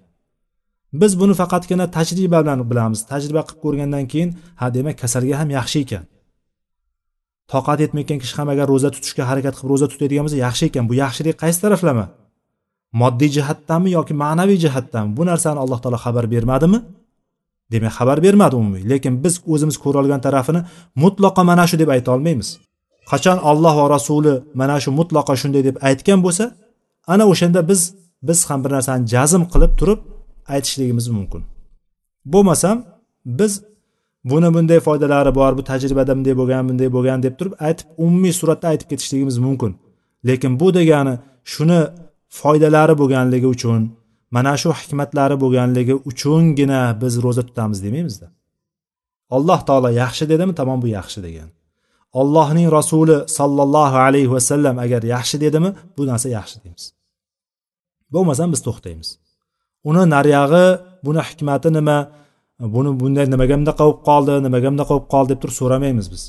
Biz buni faqatgina tajriba bilan bilamiz. Tajriba qilib ko'rgandan keyin ha demak kasalga ham yaxshi ekan. Toqat yetmayotgan kishi ham agar ro'za tutishga harakat qilib ro'za tutadigan bo'lsa yaxshi ekan. Bu yaxshilik qaysi taraflama? Moddiy jihatdanmi yoki ma'naviy jihatdanmi bu narsani alloh taolo xabar bermadimi? Demak xabar bermadi umumiy. Lekin biz o'zimiz ko'rolgan tarafini mutlaqo mana shu deb ayta olmaymiz. Qachon alloh va rasuli mana shu mutlaqo shunday deb aytgan bo'lsa ana o'shanda biz biz ham bir narsani jazm qilib turib aytishligimiz mumkin. Bo'lmasam biz buni bunday foydalari bor bu tajribada bunday bo'lgan bunday bo'lgan deb turib aytib umumiy suratda aytib ketishligimiz mumkin. Lekin bu degani shuni foydalari bo'lganligi uchun mana shu hikmatlari bo'lganligi uchungina biz ro'za tutamiz demaymizda. Alloh taolo yaxshi dedimi? Tamom bu yaxshi degan. Ollohning rasuli sollallohu alayhi vasallam agar yaxshi dedimi bu narsa yaxshi deymiz. Bo'lmasam biz to'xtaymiz. Uni nariyog'i buni hikmati nima? Buni bunday nimaga bunaqa bo'lib qoldi nimaga bunaqa bo'lib qoldi deb turib so'ramaymiz biz.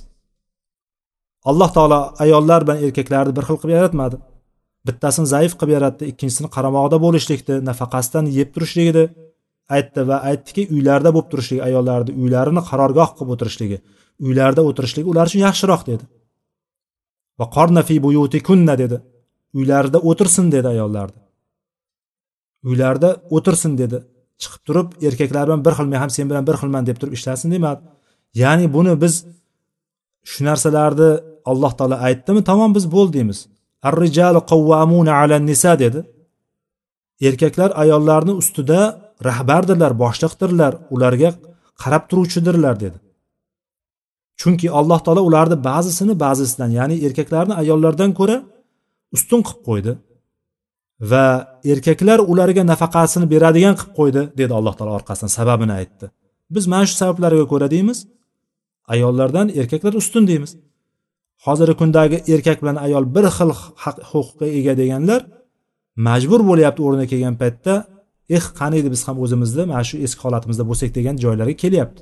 Alloh taolo ayollar bilan erkaklarni bir xil qilib yaratmadi. Bittasini zaif qilib yaratdi ikkinchisini qaramog'ida bo'lishlikni nafaqasidan yeb turishligini aytdi va aytdiki uylarda bo'lib turishligi ayollarni uylarini qarorgoh qilib o'tirishligi uylarda o'tirishligi ular uchun yaxshiroq dedi. Va qorna fi buyutikunna dedi uylarida o'tirsin dedi ayollarni. Uylarida o'tirsin dedi. Chiqib turib erkaklar bilan bir xil men ham sen bilan bir xilman deb turib ishlasin demadi ya'ni buni biz shu narsalarni alloh taolo aytdimi tamom biz bo'ldi deymiz ar rijalu qavvamuna alan nisa dedi. Erkaklar ayollarni ustida rahbardirlar boshliqdirlar ularga qarab turuvchidirlar dedi. Chunki alloh taolo ularni ba'zisini ba'zisidan ya'ni erkaklarni ayollardan ko'ra ustun qilib qo'ydi. Va erkaklar ularga nafaqasini beradigan qilib qo'ydi dedi alloh taolo orqasidan sababini aytdi. Biz mana shu sabablarga ko'ra deymiz ayollardan erkaklar ustun deymiz. Hozirgi kundagi erkak bilan ayol bir xil huquqqa ega deganlar majbur bo'lyapti o'rniga kelgan paytda eh qaniydi biz ham o'zimizni mana shu eski holatimizda bo'lsak degan joylarga kelyapti.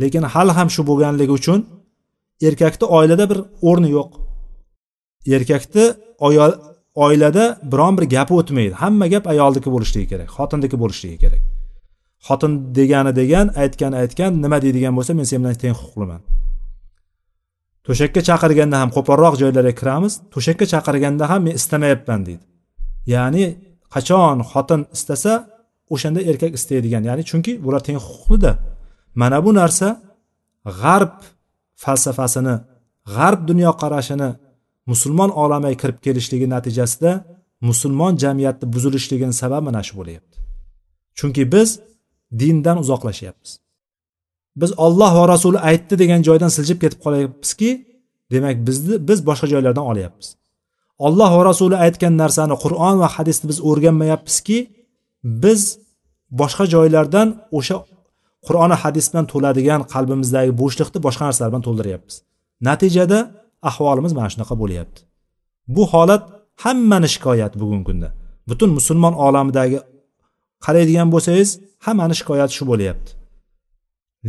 Lekin hali ham shu bo'lganligi uchun erkakni oilada bir o'rni yo'q. Erkakni oilada biron bir gapi o'tmaydi. Hamma gap ayolniki bo'lishligi kerak xotinniki bo'lishligi kerak. Xotin degani degan aytgan aytgan nima deydigan bo'lsa men sen bilan teng huquqliman. To'shakka chaqirganda ham qo'polroq joylarga kiramiz to'shakka chaqirganda ham men istamayapman deydi. Ya'ni qachon xotin istasa o'shanda erkak istaydigan. Ya'ni chunki bular teng huquqlida. Mana bu narsa g'arb falsafasini g'arb dunyoqarashini musulmon olamiga kirib kelishligi natijasida musulmon jamiyatni buzilishligini sababi mana shu bo'lyapti. Chunki biz dindan uzoqlashyapmiz. Biz olloh va rasuli aytdi degan joydan siljib ketib qolyapmizki demak bizni biz boshqa joylardan olyapmiz. Olloh va rasuli aytgan narsani qur'on va hadisni biz o'rganmayapmizki biz boshqa joylardan o'sha qur'oni hadis bilan to'ladigan qalbimizdagi bo'shliqni boshqa narsalar bilan to'ldiryapmiz. Natijada ahvolimiz mana shunaqa bo'lyapti. Bu holat hammani shikoyati bugungi kunda. Butun musulmon olamidagi qaraydigan bo'lsangiz hammani shikoyati shu bo'lyapti.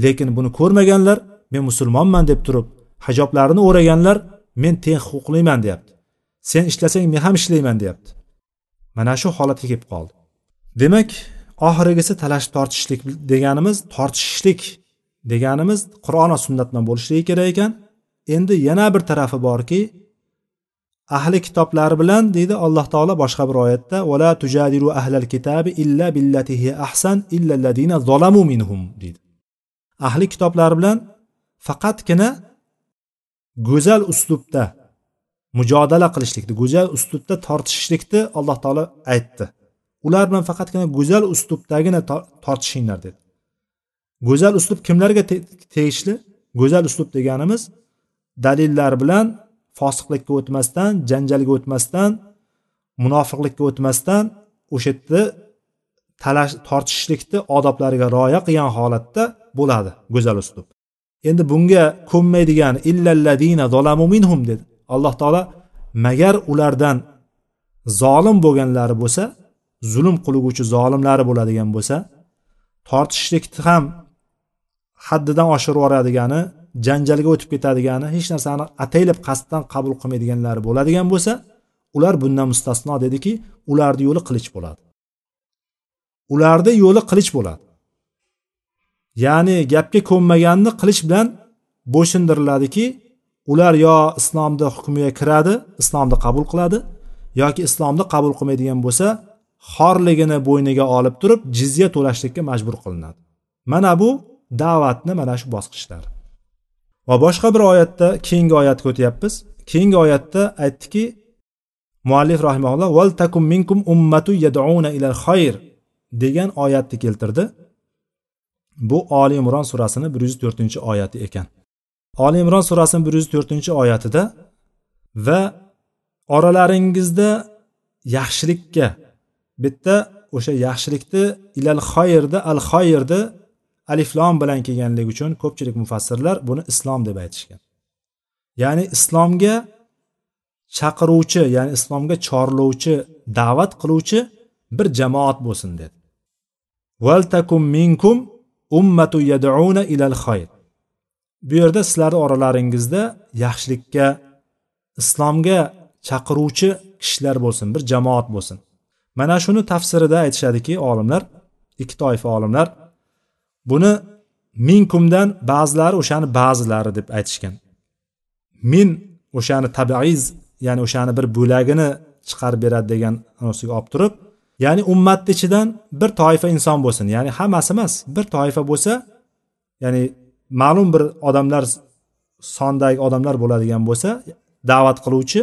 Lekin buni ko'rmaganlar men musulmonman deb turib hijoblarini o'raganlar men teng huquqliman deyapti. Sen ishlasang men ham ishlayman deyapti. Mana shu holatga kelib qoldi. Demak oxirgisi talashib tortishishlik deganimiz tortishishlik deganimiz qur'on va sunnat bilan bo'lishligi kerak ekan. Endi yana bir tarafi borki ahli kitoblari bilan deydi alloh taolo boshqa bir oyatda vala tujadilu ahlal kitabi illa billatihi ahsan illa alladina zolamu minhum deydi. Ahli kitoblari bilan faqatgina go'zal uslubda mujodala qilishlikni go'zal uslubda tortishishlikni alloh taolo aytdi. Ular bilan faqatgina go'zal uslubdagina tortishinglar dedi. Go'zal uslub kimlarga tegishli? Go'zal uslub deganimiz dalillar bilan fosiqlikka o'tmasdan janjalga o'tmasdan munofiqlikka o'tmasdan o'sha yerda talash tortishishlikni odoblariga rioya qilgan holatda bo'ladi go'zal uslub. Endi bunga ko'nmaydigan illalladina zolamu minhum dedi. Alloh taolo magar ulardan zolim bo'lganlari bo'lsa zulm qilguvchi zolimlari bo'ladigan bo'lsa tortishishlikni ham haddidan oshirib yuboradigani janjalga o'tib ketadigani hech narsani ataylab qasddan qabul qilmaydiganlari bo'ladigan bo'lsa ular bundan mustasno dediki ularni yo'li qilich bo'ladi. Ularni yo'li qilich bo'ladi. Ya'ni gapga ko'nmaganni qilich bilan bo'ysundiriladiki ular yo islomni hukmiga kiradi islomni qabul qiladi yoki islomni qabul qilmaydigan bo'lsa xorligini bo'yniga olib turib jizya to'lashlikka majbur qilinadi. Mana bu da'vatni mana shu bosqichlari. Va boshqa bir oyatda keyingi oyatga o'tyapmiz. Keyingi oyatda aytdiki muallif rahimaulloh val takum minkum ummatu yad'una ilal xayr degan oyatni keltirdi. Bu oli imron surasini bir yuz to'rtinchi oyati ekan. Oli imron surasini bir yuz to'rtinchi oyatida va oralaringizda yaxshilikka bitta o'sha yaxshilikni ilal xoyrni al xoyrni aliflom bilan kelganligi uchun ko'pchilik mufassirlar buni islom deb aytishgan. Ya'ni islomga chaqiruvchi ya'ni islomga chorlovchi da'vat qiluvchi bir jamoat bo'lsin dedi. Valtakum minkum ummatu yad'una ilal xayr bu yerda sizlarni oralaringizda yaxshilikka islomga chaqiruvchi kishilar bo'lsin bir jamoat bo'lsin. Mana shuni tafsirida aytishadiki olimlar ikki toifa olimlar buni minkumdan ba'zilari o'shani ba'zilari deb aytishgan. Min o'shani tabaiz ya'ni o'shani bir bo'lagini chiqarib beradi degan anosiga olib turib ya'ni ummatni ichidan bir toifa inson bo'lsin. Ya'ni hammasi emas bir toifa bo'lsa ya'ni ma'lum bir odamlar sondagi odamlar bo'ladigan bo'lsa da'vat qiluvchi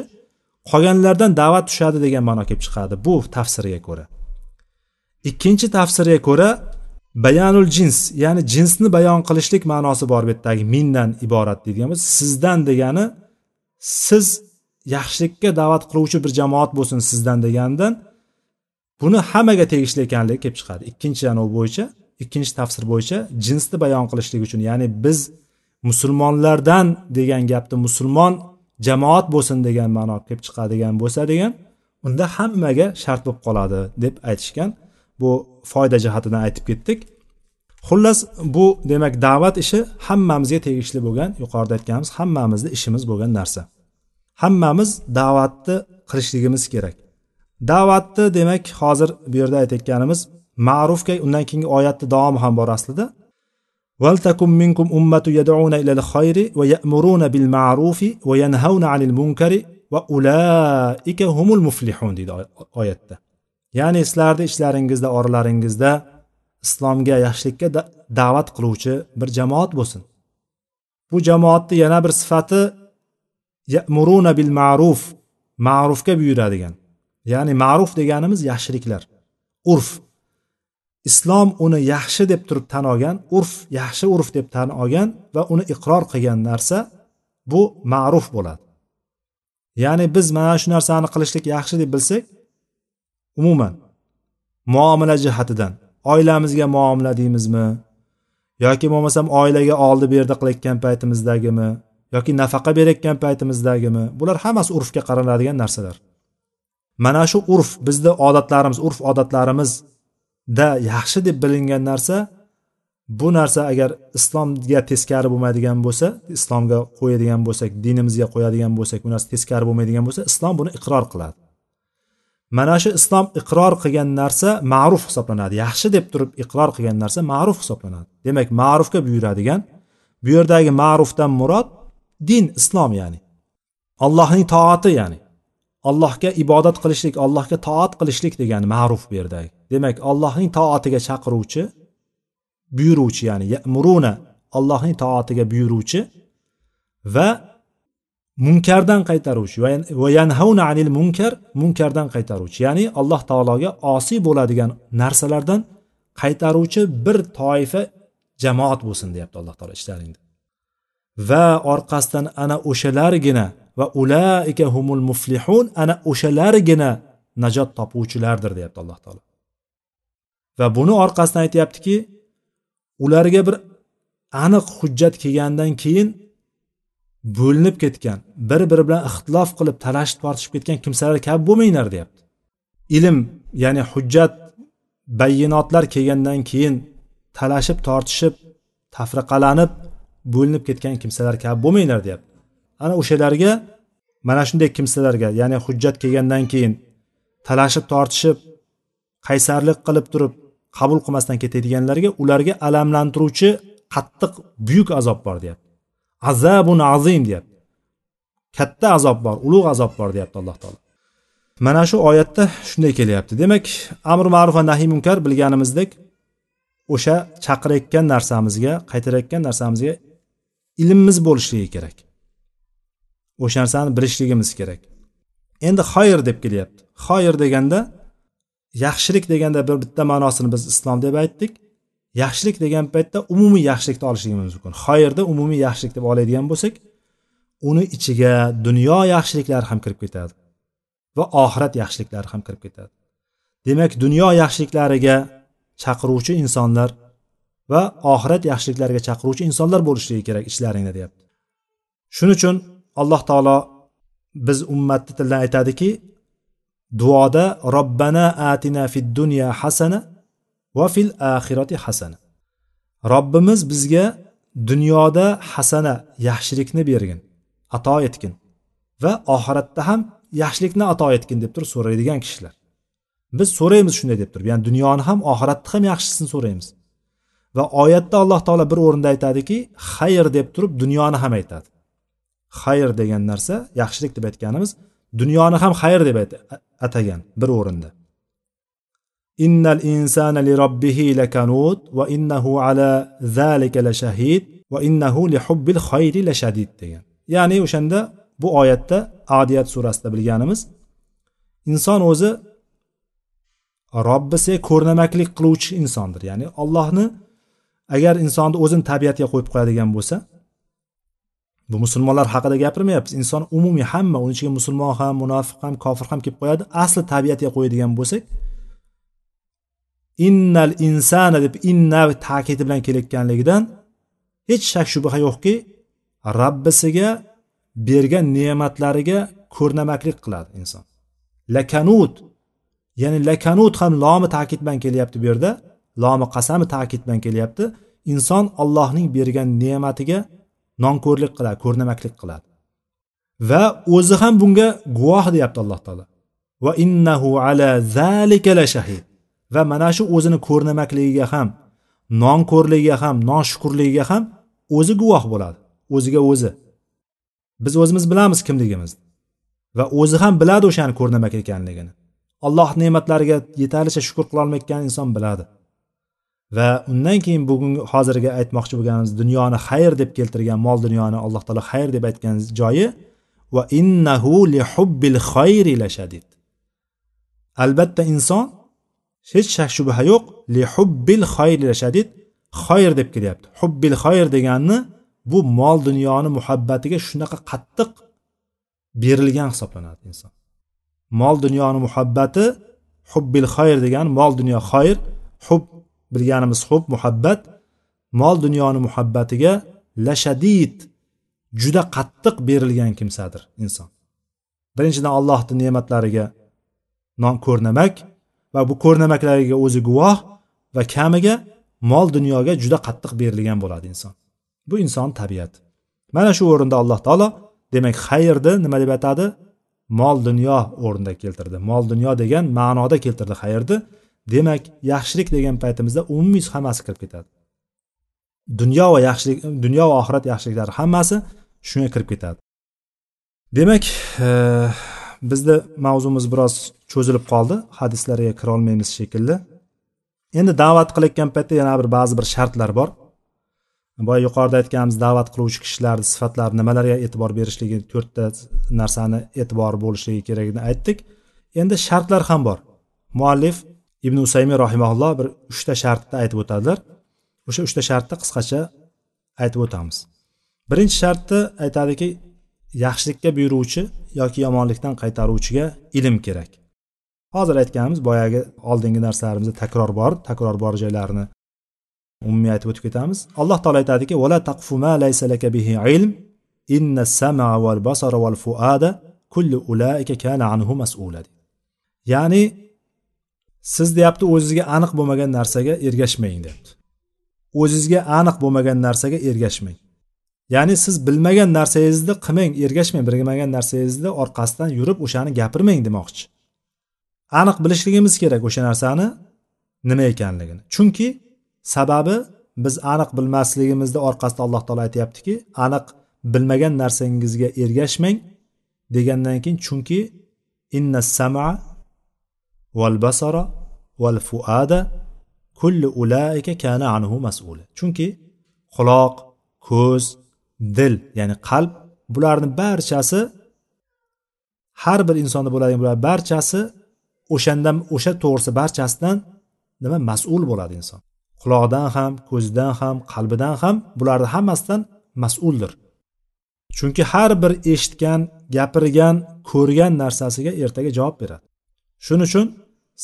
qolganlardan da'vat tushadi degan ma'no kelib chiqadi bu tafsirga ko'ra. Ikkinchi tafsirga ko'ra bayanul jins ya'ni jinsni bayon qilishlik ma'nosi bor bu yerdagi mindan iborat deydigan bo'lsa sizdan degani siz yaxshilikka da'vat qiluvchi bir jamoat bo'lsin sizdan deganidan buni hammaga tegishli ekanligi kelib chiqadi. Ikkinchi anavi bo'yicha ikkinchi tafsir bo'yicha jinsni bayon qilishlik uchun ya'ni biz musulmonlardan degan gapni musulmon jamoat bo'lsin degan ma'no kelib chiqadigan bo'lsa degan unda hammaga shart bo'lib qoladi deb aytishgan bu foyda jihatidan aytib ketdik xullas bu demak da'vat ishi hammamizga tegishli bo'lgan yuqorida aytganimiz hammamizni ishimiz bo'lgan narsa hammamiz da'vatni qilishligimiz kerak da'vatni demak hozir bu yerda aytayotganimiz ma'rufga undan keyingi oyatni davomi ham bor aslida ولتكن منكم أمة يدعون إلى الخير ويأمرون بالمعروف وينهون عن المنكر وأولئك هم المفلحون deydi oyatda Ya'ni sizlarni ishlaringizda oralaringizda islomga yaxshilikka da'vat qiluvchi bir jamoat bo'lsin. Bu jamoatni yana bir sifati yamuruna bil ma'ruf ma'rufga buyuradigan. Ya'ni ma'ruf deganimiz yaxshiliklar. Urf. Islom uni yaxshi deb turib tan olgan urf yaxshi urf deb tan olgan va uni iqror qilgan narsa bu ma'ruf bo'ladi. Ya'ni biz mana shu narsani qilishlik yaxshi deb bilsak umuman muomala jihatidan oilamizga muomala deymizmi? Yoki bo'lmasam oilaga oldi berdi qilayotgan paytimizdagimi? Yoki nafaqa berayotgan paytimizdagimi? Bular hammasi urfga qaraladigan narsalar. Mana shu urf bizni odatlarimiz urf odatlarimizda yaxshi deb bilingan narsa bu narsa agar islomga teskari bo'lmaydigan bo'lsa islomga qo'yadigan bo'lsak dinimizga qo'yadigan bo'lsak bu narsa teskari bo'lmaydigan bo'lsa islom buni iqror qiladi. Mana shu islom iqror qilgan narsa ma'ruf hisoblanadi. Yaxshi deb turib iqror qilgan narsa ma'ruf hisoblanadi. Demak ma'rufga buyuradigan bu yerdagi ma'rufdan murod din islom ya'ni. Allohning toati ya'ni. Allohga ibodat qilishlik allohga toat qilishlik degani ma'ruf bu yerdagi. Demak allohning toatiga chaqiruvchi buyuruvchi ya'ni muruna allohning toatiga buyuruvchi va munkardan qaytaruvchi va yanhauna anil munkar munkardan qaytaruvchi ya'ni alloh taologa osiy bo'ladigan narsalardan qaytaruvchi bir toifa jamoat bo'lsin deyapti alloh taolo ichlaringda. Va orqasidan ana o'shalargina va ulaika humul muflihun ana o'shalargina najot topuvchilardir deyapti alloh taolo. Va buni orqasidan aytyaptiki ularga bir aniq hujjat kelgandan keyin bo'linib ketgan bir biri bilan ixtilof qilib talashib tortishib ketgan kimsalar kabi bo'lmanglar deyapti. Ilm ya'ni hujjat bayinotlar kelgandan keyin talashib tortishib tafriqalanib bo'linib ketgan kimsalar kabi bo'lmanglar deyapti. Ana o'shalarga mana shunday kimsalarga ya'ni hujjat kelgandan keyin talashib tortishib qaysarlik qilib turib qabul qilmasdan ketadiganlarga ularga alamlantiruvchi qattiq buyuk azob bor deyapti. Azabun azim deyapti. Katta azob bor ulug' azob bor deyapti alloh taolo. Mana shu oyatda shunday kelyapti. Demak amr ma'ruf va nahiy munkar bilganimizdek o'sha chaqirayotgan narsamizga qaytarayotgan narsamizga ilmimiz bo'lishligi kerak. O'sha narsani bilishligimiz kerak. Endi xoyir deb kelyapti. Xoyir deganda yaxshilik deganda bir bitta ma'nosini biz islom deb aytdik. Yaxshilik degan paytda umumiy yaxshilikni olishligimiz mumkin. Xayrni umumiy yaxshilik deb oladigan bo'lsak uni ichiga dunyo yaxshiliklari ham kirib ketadi va oxirat yaxshiliklari ham kirib ketadi. Demak dunyo yaxshiliklariga chaqiruvchi insonlar va oxirat yaxshiliklariga chaqiruvchi insonlar bo'lishligi kerak ishlaringda deyapti. Shuning uchun alloh taolo biz ummatni tilidan aytadiki duoda robbana atina fid dunya hasana va fil axirati hasana. Robbimiz bizga dunyoda hasana yaxshilikni bergin ato etgin va oxiratda ham yaxshilikni ato etgin deb turib so'raydigan kishilar. Biz so'raymiz shunday deb turib ya'ni dunyoni ham oxiratni ham yaxshisini so'raymiz. Va oyatda alloh taolo bir o'rinda aytadiki xayr deb turib dunyoni ham aytadi. Xayr degan narsa yaxshilik deb aytganimiz dunyoni ham xayr deb atagan bir o'rinda. Innal insana لربه robbihi وإنه va innahu ala zalika لحب الخير va innahu degan. Ya'ni o'shanda bu oyatda adiyat surasida bilganimiz inson o'zi robbisiga ko'rnamaklik qiluvchi insondir. Ya'ni ollohni agar insonni o'zini tabiatiga qo'yib qo'yadigan bo'lsa bu musulmonlar haqida gapirmayapmiz. Inson umumiy hamma uni ichiga musulmon ham munofiq ham kofir ham kelib qo'yadi. Asli tabiatiga qo'yadigan bo'lsak innal insana deb inna ta'kidi bilan kelayotganligidan hech shak shubha yo'qki rabbisiga bergan ne'matlariga ko'rnamaklik qiladi inson. Lakanut ya'ni lakanut ham lomi ta'kid bilan kelyapti bu yerda lomi qasami ta'kid bilan kelyapti. Inson allohning bergan ne'matiga nonko'rlik qiladi ko'rnamaklik qiladi. Va o'zi ham bunga guvoh deyapti alloh taolo. Va innahu ala zalika la shahid. Va mana shu o'zini ko'rnamakligiga ham nonko'rligiga ham noshukurligiga ham o'zi guvoh bo'ladi. O'ziga o'zi. Biz o'zimiz bilamiz kimligimizni va o'zi ham biladi o'shani ko'rnamak ekanligini. Alloh ne'matlariga yetarlicha shukur qilolmayotgan inson biladi. Va undan keyin bugungi hozirgi aytmoqchi bo'lganimiz dunyoni xayr deb keltirgan mol dunyoni alloh taolo xayr deb aytgan joyi va innahu li hubbil xayri la shadid. Albatta inson hech shak shubha yo'q. Li hubbil xayri la shadid. Xayr deb kelyapti. Hubbil xayr deganni bu mol dunyoni muhabbatiga shunaqa qattiq berilgan hisoblanadi inson. Mol dunyoni muhabbati hubbil xayr degani mol dunyo xayr hub bilganimiz hub muhabbat mol dunyoni muhabbatiga lashadid juda qattiq berilgan kimsadir inson. Birinchidan allohni ne'matlariga non ko'rnamak va bu ko'rnamaklariga o'zi guvoh va kamiga mol dunyoga juda qattiq berilgan bo'ladi inson. Bu inson tabiati mana shu o'rinda alloh taolo demak xayrni nima deb atadi? Mol dunyo o'rnida keltirdi. Mol dunyo degan ma'noda keltirdi xayrni. Demak yaxshilik degan paytimizda umumiy hammasi kirib ketadi. Dunyo va yaxshilik dunyo va oxirat yaxshiliklari hammasi shunga kirib ketadi. Demak bizni mavzumiz biroz cho'zilib qoldi hadislarga kira olmaymiz shekilli. Endi da'vat qilayotgan paytda yana bir ba'zi bir shartlar bor. Boya yuqorida aytganimiz da'vat qiluvchi kishilarni sifatlari nimalarga e'tibor berishligi to'rtta narsani e'tibor bo'lishligi kerakligini aytdik. Endi shartlar ham bor. Muallif ibn usaymi rahimaulloh bir uchta shartni aytib o'tadilar. O'sha uchta shartni qisqacha aytib o'tamiz. Birinchi shartni aytadiki yaxshilikka buyuruvchi yoki yomonlikdan qaytaruvchiga ilm kerak. Hozir aytganimiz boyagi oldingi narsalarimizda takror bor takror bor joylarini umumiy aytib o'tib ketamiz. Alloh taolo aytadiki vala taqfu ma laysa laka bihi ilm inna sama val basara val fuada kullu ulaika kana anhu mas'ula. Ya'ni siz deyapti o'zizga aniq bo'lmagan narsaga ergashmang deyapti. O'zizga aniq bo'lmagan narsaga ergashmang. Ya'ni siz bilmagan narsangizni qilmang ergashmang bilmagan narsangizni orqasidan yurib o'shani gapirmang demoqchi. Aniq bilishligimiz kerak o'sha narsani nima ekanligini. Chunki sababi biz aniq bilmasligimizni orqasida alloh taolo aytyaptiki aniq bilmagan narsangizga ergashmang degandan keyin chunki inna sama val basara val fuada kulli ulaika kana anhu mas'ula. Chunki quloq ko'z dil ya'ni qalb bularni barchasi har bir insonda bo'ladigan bular barchasi o'shandan o'sha to'g'risi barchasidan nima mas'ul bo'ladi inson. Quloqdan ham ko'zidan ham qalbidan ham bularni hammasidan mas'uldir. Chunki har bir eshitgan gapirgan ko'rgan narsasiga ertaga javob beradi. Shuning uchun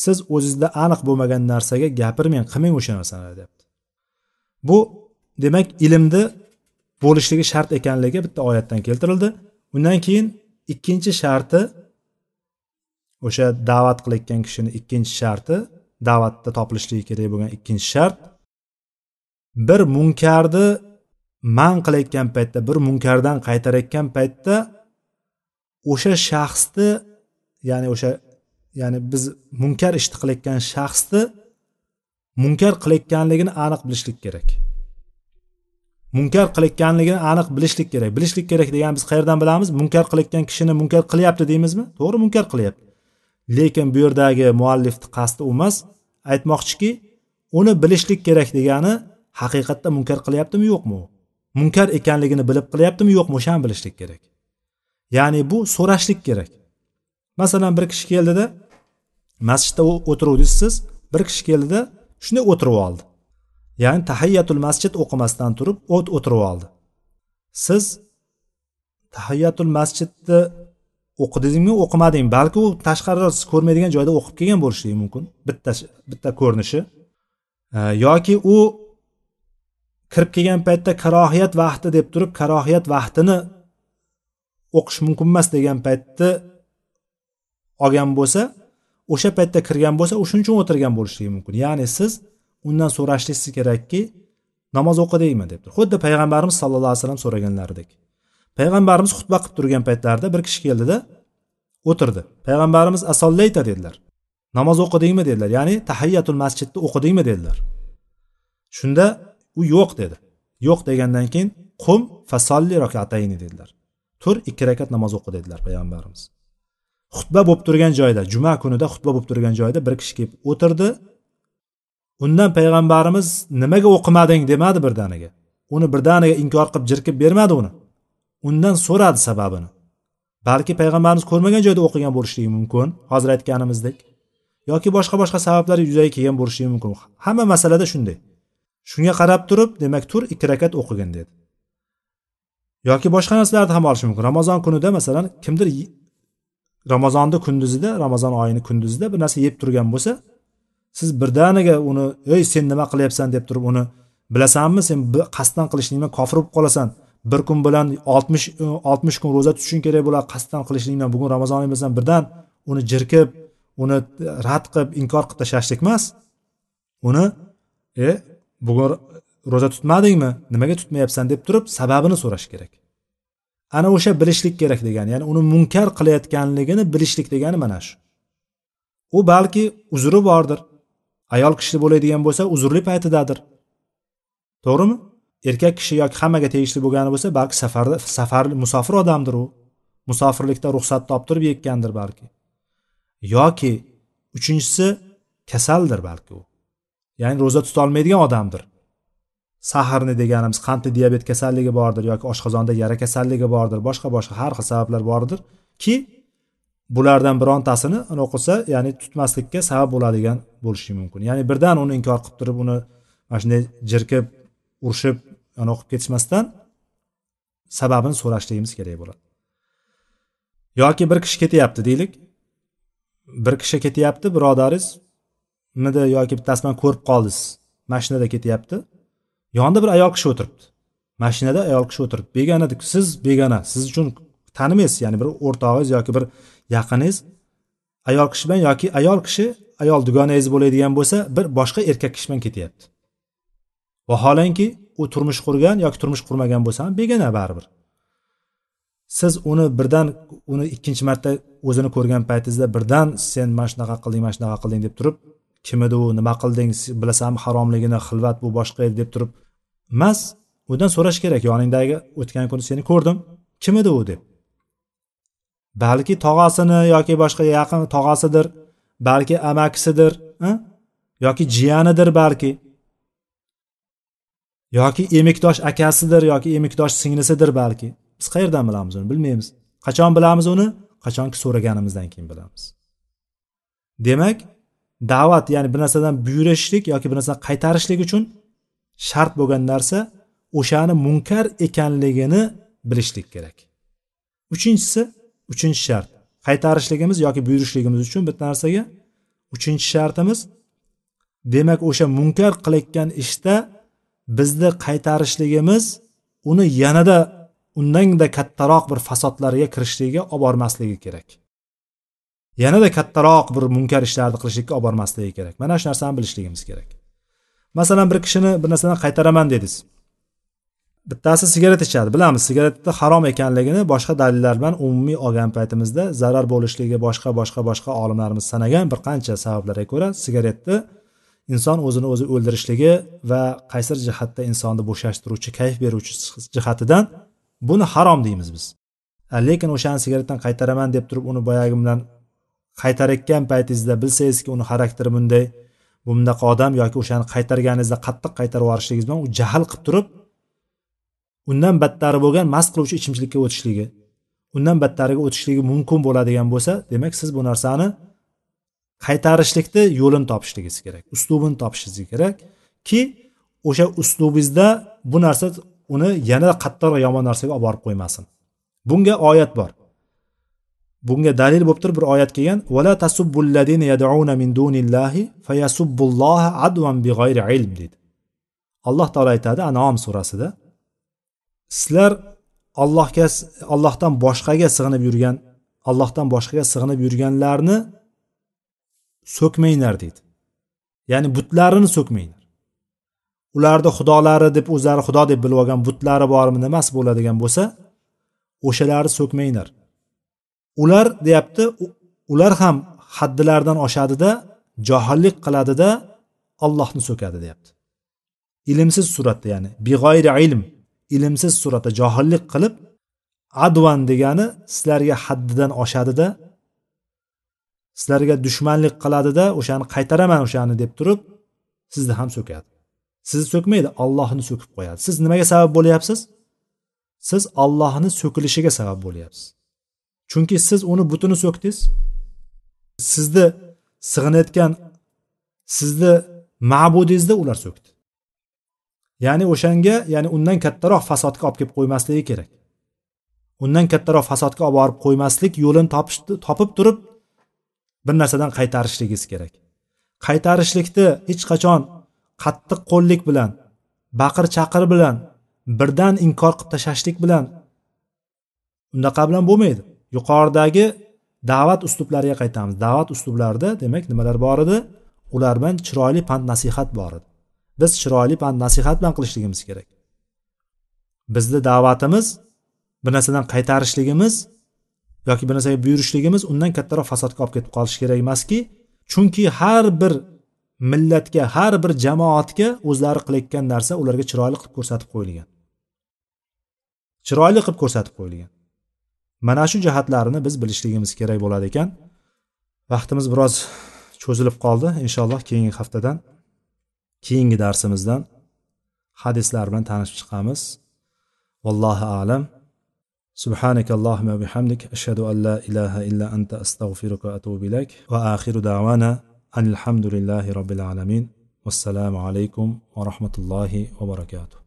siz o'zingizda aniq bo'lmagan narsaga gapirmang qilmang o'sha narsani deyapti bu demak ilmni bo'lishligi shart ekanligi bitta oyatdan keltirildi. Undan keyin ikkinchi sharti o'sha da'vat qilayotgan kishini ikkinchi sharti da'vatda topilishligi kerak bo'lgan ikkinchi shart. Bir munkarni man qilayotgan paytda bir munkardan qaytarayotgan paytda o'sha shaxsni ya'ni o'sha ya'ni biz munkar ishni qilayotgan shaxsni munkar qilayotganligini aniq bilishlik kerak. Munkar qilayotganligini aniq bilishlik kerak. Bilishlik kerak degani biz qayerdan bilamiz? Munkar qilayotgan kishini munkar qilyapti deymizmi? To'g'ri munkar qilyapti. Lekin bu yerdagi muallifni qasdi u emas. Aytmoqchiki uni bilishlik kerak degani haqiqatda munkar qilyaptimi yo'qmi u? Munkar ekanligini bilib qilyaptimi yo'qmi? O'shani bilishlik kerak. Ya'ni bu so'rashlik kerak. Masalan bir kishi keldida masjidda o'tiruvdingiz siz bir kishi keldida shunday o'tirib oldi. Ya'ni tahayyatul masjid o'qimasdan turib o't o'tirib oldi. Siz tahayyatul masjidni o'qidingmi o'qimadingmi balki u tashqarida siz ko'rmaydigan joyda o'qib kelgan bo'lishligi mumkin. Bitta bitta ko'rinishi. Yoki u kirib kelgan paytda karohiyat vaqti deb turib karohiyat vaqtini o'qish mumkin emas degan paytni olgan bo'lsa o'sha paytda kirgan bo'lsa shuning uchun o'tirgan bo'lishligi mumkin. Ya'ni siz undan so'rashlingiz kerakki namoz o'qidingmi deb xuddi payg'ambarimiz sallallohu alayhi vasallam so'raganlaridek. Payg'ambarimiz xutba qilib turgan paytlarida bir kishi keldida o'tirdi. Payg'ambarimiz asollayta dedilar. Namoz o'qidingmi? dedilar. Ya'ni tahayyatul masjidni o'qidingmi? dedilar. Shunda u yo'q dedi. Yo'q degandan keyin qum fasolli rakatayni dedilar. Tur ikki rakat namoz o'qi dedilar payg'ambarimiz. Xutba bo'lib turgan joyda juma kunida xutba bo'lib turgan joyda bir kishi kelib o'tirdi. Undan payg'ambarimiz nimaga o'qimading demadi birdaniga. Uni birdaniga inkor qilib jirkib bermadi uni. Undan so'radi sababini. Balki payg'ambarimiz ko'rmagan joyda o'qigan bo'lishligi mumkin hozir aytganimizdek yoki boshqa boshqa sabablar yuzaga kelgan bo'lishligi mumkin. Hamma masalada shunday. Shunga qarab turib demak tur ikki rakat o'qigin dedi. Yoki boshqa narsalarni ham olishi mumkin. Ramazon kunida masalan kimdir ramazonni kunduzida ramazon oyini kunduzida bir narsa yeb turgan bo'lsa siz birdaniga uni ey sen nima qilyapsan? deb turib uni bilasanmi sen qasddan qilishlikdan kofir bo'lib qolasan. Bir kun bilan oltmish e, oltmish kun ro'za tutishing kerak bo'ladi qasddan qilishlikdan bugun ramazon emasdan birdan uni jirkib uni rad qilib inkor qilib tashlashlik emas. Uni e bugun ro'za tutmadingmi? Nimaga tutmayapsan? deb turib sababini so'rash kerak. Ana o'sha bilishlik kerak degani ya'ni uni munkar qilayotganligini bilishlik degani mana shu. U balki uzri bordir. Ayol kishi bo'ladigan bo'lsa uzrli paytidadir. To'g'rimi? Erkak kishi yoki hammaga tegishli bo'lgani bo'lsa balki safarda safar musofir odamdir u. Musofirlikda ruxsat toptirib turib yekkandir balki. Yoki uchinchisi kasaldir balki u. Ya'ni ro'za tutolmaydigan odamdir. Saharni deganimiz qandli diabet kasalligi bordir yoki oshqozonda yara kasalligi bordir boshqa boshqa har xil sabablar bordir ki bulardan birontasini anaqa qilsa ya'ni tutmaslikka sabab bo'ladigan bo'lishi mumkin. Ya'ni birdan uni inkor qilib turib uni mana shunday jirkib urishib anaqa qilib ketishmasdan sababini so'rashligimiz kerak bo'ladi. Yoki bir kishi ketyapti deylik. Bir kishi ketyapti birodaringiz midi yoki bittasi bilan ko'rib qoldingiz mashinada ketyapti. Yonida bir ayol kishi o'tiribdi. Mashinada ayol kishi o'tiribdi. Begona siz begona siz uchun tanimaysiz ya'ni bir o'rtog'ingiz yoki bir yaqiningiz ayol kishi bilan yoki ayol kishi ayol dugonangiz bo'ladigan bo'lsa bir boshqa erkak kishi bilan ketyapti. Vaholanki u turmush qurgan yoki turmush qurmagan bo'lsa ham begona baribir. Siz uni birdan uni ikkinchi marta o'zini ko'rgan paytingizda birdan sen mana shunaqa qilding mana shunaqa qilding deb turib kim edi u nima qilding bilasanmi haromligini xilvat bu boshqa edi deb turib emas undan so'rash kerak yoningdagi o'tgan kuni seni ko'rdim kim edi u deb. Balki tog'asini yoki boshqa yaqin tog'asidir balki amakisidir yoki jiyanidir balki. Yoki emikdosh akasidir yoki emikdosh singlisidir balki. Biz qayerdan bilamiz uni? Bilmaymiz. Qachon bilamiz uni? Qachonki so'raganimizdan keyin bilamiz. Demak da'vat ya'ni bir narsadan buyurishlik yoki bir narsani qaytarishlik uchun shart bo'lgan narsa o'shani munkar ekanligini bilishlik kerak. Uchinchisi uchinchi shart. Qaytarishligimiz yoki buyurishligimiz uchun bitta narsaga uchinchi shartimiz demak o'sha munkar qilayotgan ishda bizni qaytarishligimiz uni yanada undanda kattaroq bir fasodlarga kirishligiga olib bormasligi kerak. Yanada kattaroq bir munkar ishlarni qilishlikka olib bormasligi kerak. Mana shu narsani bilishligimiz kerak. Masalan bir kishini bir narsadan qaytaraman dedingiz. Bittasi sigaret ichadi bilamiz. Sigaretni harom ekanligini boshqa dalillar bilan umumiy olgan paytimizda zarar bo'lishligi boshqa boshqa boshqa olimlarimiz sanagan bir qancha sabablarga ko'ra sigaretni inson o'zini o'zi o'ldirishligi va qaysir jihatda insonni bo'shashtiruvchi kayf beruvchi jihatidan buni harom deymiz biz. Lekin o'shani sigaretdan qaytaraman deb turib uni boyagi bilan qaytarayotgan paytingizda bilsangizki uni xarakteri bunday. Bunaqa odam yoki o'shani qaytarganingizda qattiq qaytarib yuborishligingiz bilan u jahl qilib turib undan battari bo'lgan mast qiluvchi ichimchilikka o'tishligi. Undan battariga o'tishligi mumkin bo'ladigan bo'lsa demak siz bu narsani qaytarishlikni yo'lini topishligingiz kerak uslubini topishingiz kerak ki o'sha uslubingizda bu narsa uni yanada qattiqroq yomon narsaga olib borib qo'ymasin. Bunga oyat bor. Bunga dalil bo'lib turib bir oyat kelgan vala tasubbulladina yad'una min dunillahi fayasubbulloha advan big'ayri ilm deydi alloh taolo aytadi anom surasida sizlar allohga allohdan boshqaga sig'inib yurgan allohdan boshqaga sig'inib yurganlarni so'kmanglar deydi. Ya'ni butlarini so'kmanglar. Ularni xudolari deb o'zlari xudo deb bilib olgan butlari bormi nimasi bo'ladigan bo'lsa o'shalarni so'kmanglar. Ular deyapti ular ham haddilaridan oshadida johillik qiladida ollohni so'kadi deyapti. Ilmsiz suratda ya'ni beg'oyri ilm. Ilmsiz suratda johillik qilib advan degani sizlarga haddidan oshadida sizlarga dushmanlik qiladida o'shani qaytaraman o'shani deb turib sizni ham so'kadi sizni so'kmaydi ollohni so'kib qo'yadi. Siz nimaga sabab bo'lyapsiz? Siz ollohni so'kilishiga sabab bo'lyapsiz. Chunki siz uni butini so'kdingiz. Sizni sig'inayotgan sizni ma'budingizni ular so'kdi. Ya'ni o'shanga ya'ni undan kattaroq fasodga olib kelib qo'ymasligi kerak. Undan kattaroq fasodga olib borib qo'ymaslik yo'lini topib turib bir narsadan qaytarishligingiz kerak. Qaytarishlikni hech qachon qattiq qo'llik bilan baqir chaqir bilan birdan inkor qilib tashlashlik bilan unaqa bilan bo'lmaydi. Yuqoridagi da'vat uslublariga qaytamiz. Da'vat uslublarida demak nimalar bor edi? Ular bilan chiroyli pand nasihat bor edi. Biz chiroyli pand nasihat bilan qilishligimiz kerak. Bizni da'vatimiz bir narsadan qaytarishligimiz yoki bir narsaga buyurishligimiz undan kattaroq fasodga olib ketib qolishi kerak emaski chunki har bir millatga har bir jamoatga o'zlari qilayotgan narsa ularga chiroyli qilib ko'rsatib qo'yilgan. Chiroyli qilib ko'rsatib qo'yilgan. Mana shu jihatlarini biz bilishligimiz kerak bo'ladi ekan. Vaqtimiz biroz cho'zilib qoldi. Inshaalloh keyingi haftadan keyingi darsimizdan hadislar bilan tanishib chiqamiz vallohu alam سبحانك اللهم وبحمدك أشهد أن لا إله إلا أنت أستغفرك وأتوب إليك وآخر دعوانا أن الحمد لله رب العالمين والسلام عليكم ورحمة الله وبركاته